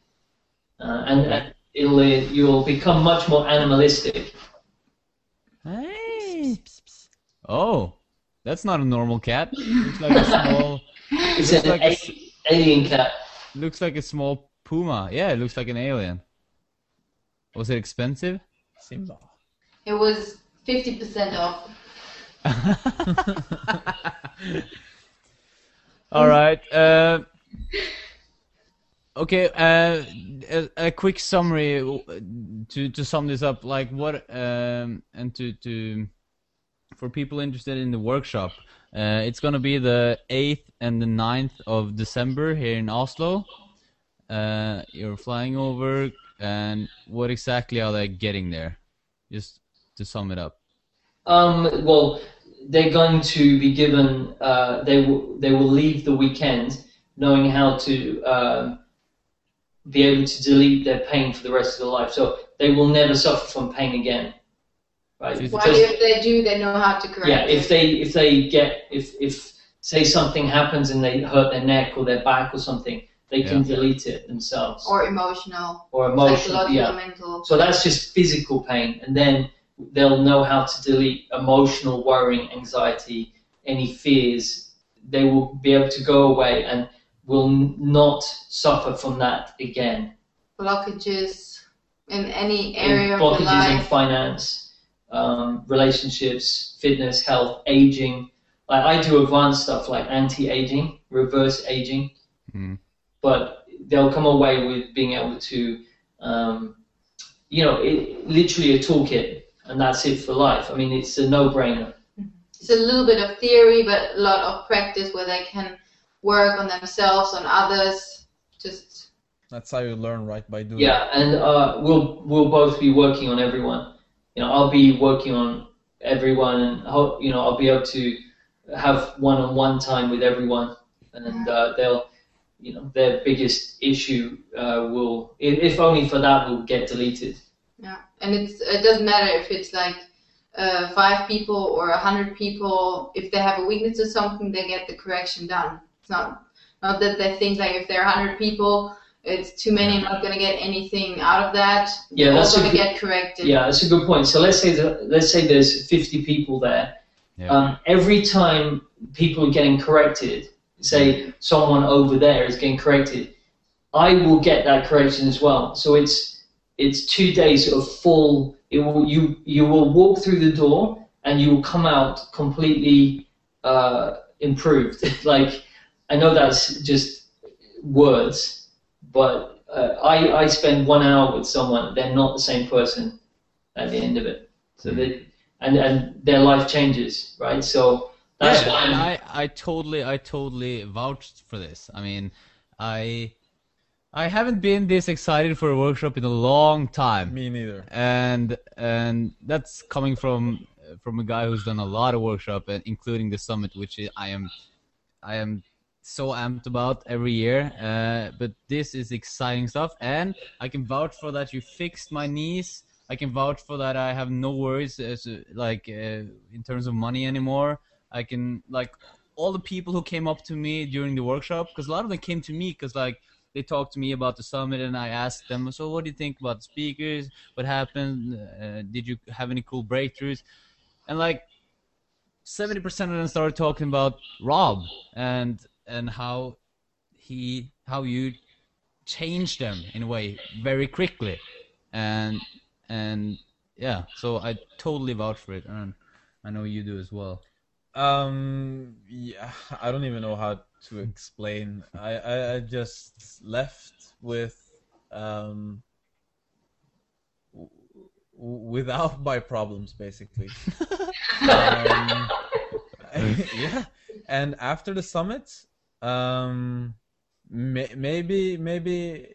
uh, and, and it'll uh, you'll become much more animalistic. Hey. Oh, that's not a normal cat. It looks like a small. It's an like a a- s- alien cat. Looks like a small puma. Yeah, it looks like an alien. Was it expensive? Simba. It was 50% off. All right. Uh, okay. Uh, a, a quick summary to to sum this up. Like what? Um, and to to for people interested in the workshop, uh, it's gonna be the eighth and the 9th of December here in Oslo. Uh, you're flying over, and what exactly are they getting there? Just to sum it up. Um, well, they're going to be given. Uh, they. They will leave the weekend knowing how to um, be able to delete their pain for the rest of their life. So they will never suffer from pain again. Right? If Well, Because- if they do, they know how to correct yeah. it. If they if they get if if say something happens and they hurt their neck or their back or something, they can delete it themselves or emotional, or emotional. psychological, Yeah. mental. So that's just physical pain, and then they'll know how to delete emotional worrying, anxiety, any fears. They will be able to go away and will not suffer from that again. blockages in any In area of the blockages in finance, um, relationships, fitness, health, aging. Like I do advanced stuff like anti-aging, reverse aging, Mm. but they'll come away with being able to, um, you know, it, literally a toolkit, and that's it for life. I mean, it's a no-brainer. It's a little bit of theory, but a lot of practice where they can work on themselves, on others. Just That's how you learn, right? By doing. Yeah, and uh, we'll we'll both be working on everyone. You know, I'll be working on everyone, and ho- you know, I'll be able to have one-on-one time with everyone, and uh, they'll, you know, their biggest issue uh, will, if, if only for that, will get deleted. yeah, and it's it doesn't matter if it's like uh, five people or a hundred people. If they have a weakness or something, they get the correction done. It's not not that they think like if there are hundred people, it's too many. I'm not gonna get anything out of that. Yeah, They're that's a gonna good- get corrected. Yeah, that's a good point. So let's say that, let's say there's 50 people there. Yeah. Um, every time people are getting corrected, say someone over there is getting corrected, I will get that correction as well. So it's it's two days of full. It will you you will walk through the door and you will come out completely uh, improved. like I know that's just words, but uh, I I spend one hour with someone, they're not the same person at the end of it. So Mm. they and and their life changes, right? So that's Yeah, why and I'm- I, I totally, I totally vouched for this. I mean, I, I haven't been this excited for a workshop in a long time, Me neither. and and that's coming from from a guy who's done a lot of workshop, and including the summit, which I am, I am so amped about every year. Uh, but this is exciting stuff, and I can vouch for that. You fixed my knees. I can vouch for that. I have no worries as like uh, in terms of money anymore. I can like all the people who came up to me during the workshop because a lot of them came to me because like they talked to me about the summit and I asked them, so what do you think about the speakers? What happened? Uh, did you have any cool breakthroughs? And like 70% of them started talking about Rob and and how he how you change them in a way very quickly and and yeah so I totally vouch for it and I know you do as well Um, yeah, I don't even know how to explain. I, I, I just left with, um, w- w- without my problems, basically. um, yeah, and after the summit, um, may, maybe, maybe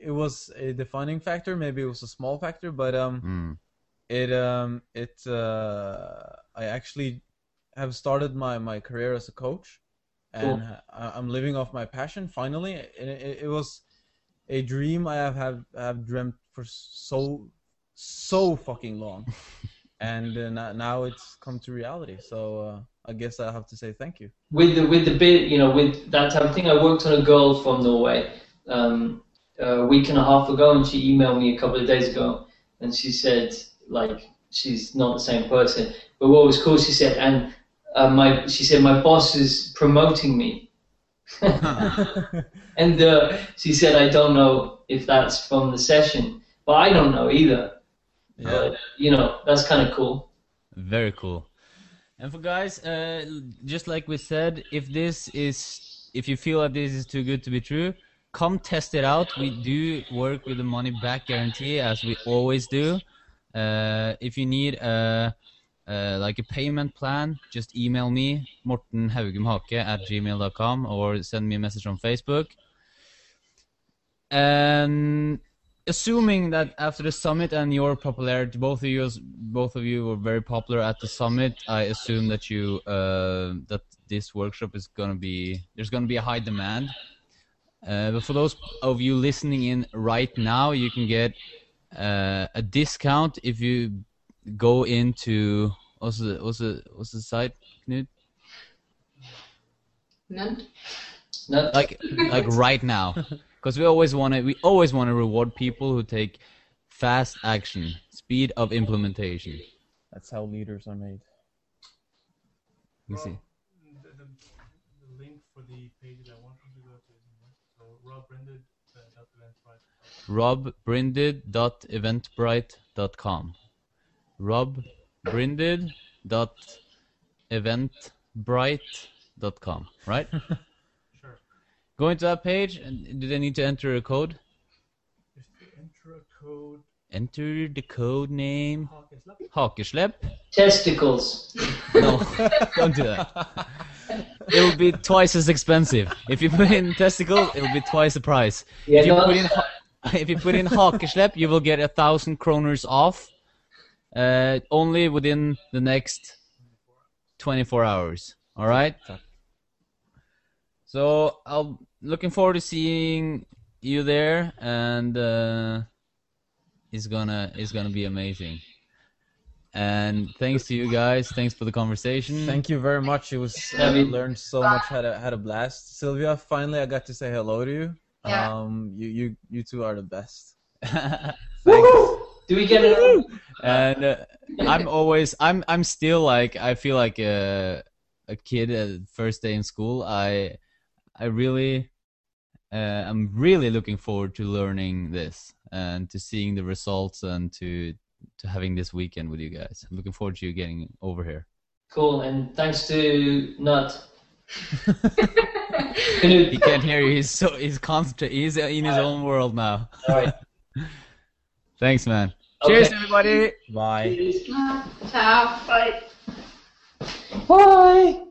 it was a defining factor. Maybe it was a small factor, but um, mm. it um it uh I actually have started my my career as a coach and I- I'm living off my passion finally and it, it was a dream I have have, have dreamt for so so fucking long and uh, now it's come to reality so uh, I guess I have to say thank you with the with the bit you know with that type of thing. I worked on a girl from Norway um, a week and a half ago, and she emailed me a couple of days ago, and she said like she's not the same person. But what was cool, she said, and uh, my she said my boss is promoting me, and uh, she said I don't know if that's from the session, but I don't know either. yeah But you know that's kind of cool. Very cool. And for guys, uh, just like we said, if this is, if you feel that this is too good to be true, come test it out. We do work with the money back guarantee as we always do. Uh, if you need a, uh, like a payment plan, just email me, Morten Haugumhake at gmail.com or send me a message on Facebook. And assuming that after the summit and your popularity, both of you, both of you were very popular at the summit. I assume that you uh, that this workshop is gonna be there's gonna be a high demand. Uh, but for those of you listening in right now, you can get uh, a discount if you go into what's the what's the what's the site, Knut? None? No, Like like right now, because we always want to we always want to reward people who take fast action, speed of implementation. that's how leaders are made You see. The, the, the link for the page that I want you to go to is in there. So Rob Brinded, dot eventbrite. robbrinded.eventbrite.com robbrinded.eventbrite.com right Sure. go into that page and do they need to enter a code Just enter a code. enter the code name Hakeslepp. hakeslepp testicles. no don't do that it will be twice as expensive if you put in testicles, it will be twice the price Yeah, if you no, put in ha- if you put in hakeslepp, you will get a thousand kroners off. Uh, only within the next 24 hours. All right. So I'm looking forward to seeing you there, and uh, it's gonna it's gonna be amazing. And thanks to you guys. Thanks for the conversation. Thank you very much. It was I we- learned so much. Had a had a blast. Sylvia, finally I got to say hello to you. Yeah. Um, you you you two are the best. Do we get it? and uh, I'm always I'm I'm still like I feel like a a kid at first day in school. I I really uh, I'm really looking forward to learning this and to seeing the results and to to having this weekend with you guys. I'm looking forward to you getting over here. Cool, and thanks to Knut. he can't hear you. He's so he's concentrated. He's in his own world now. Thanks, man. Okay. Cheers, everybody. Bye. Cheers. Ciao. Bye. Bye.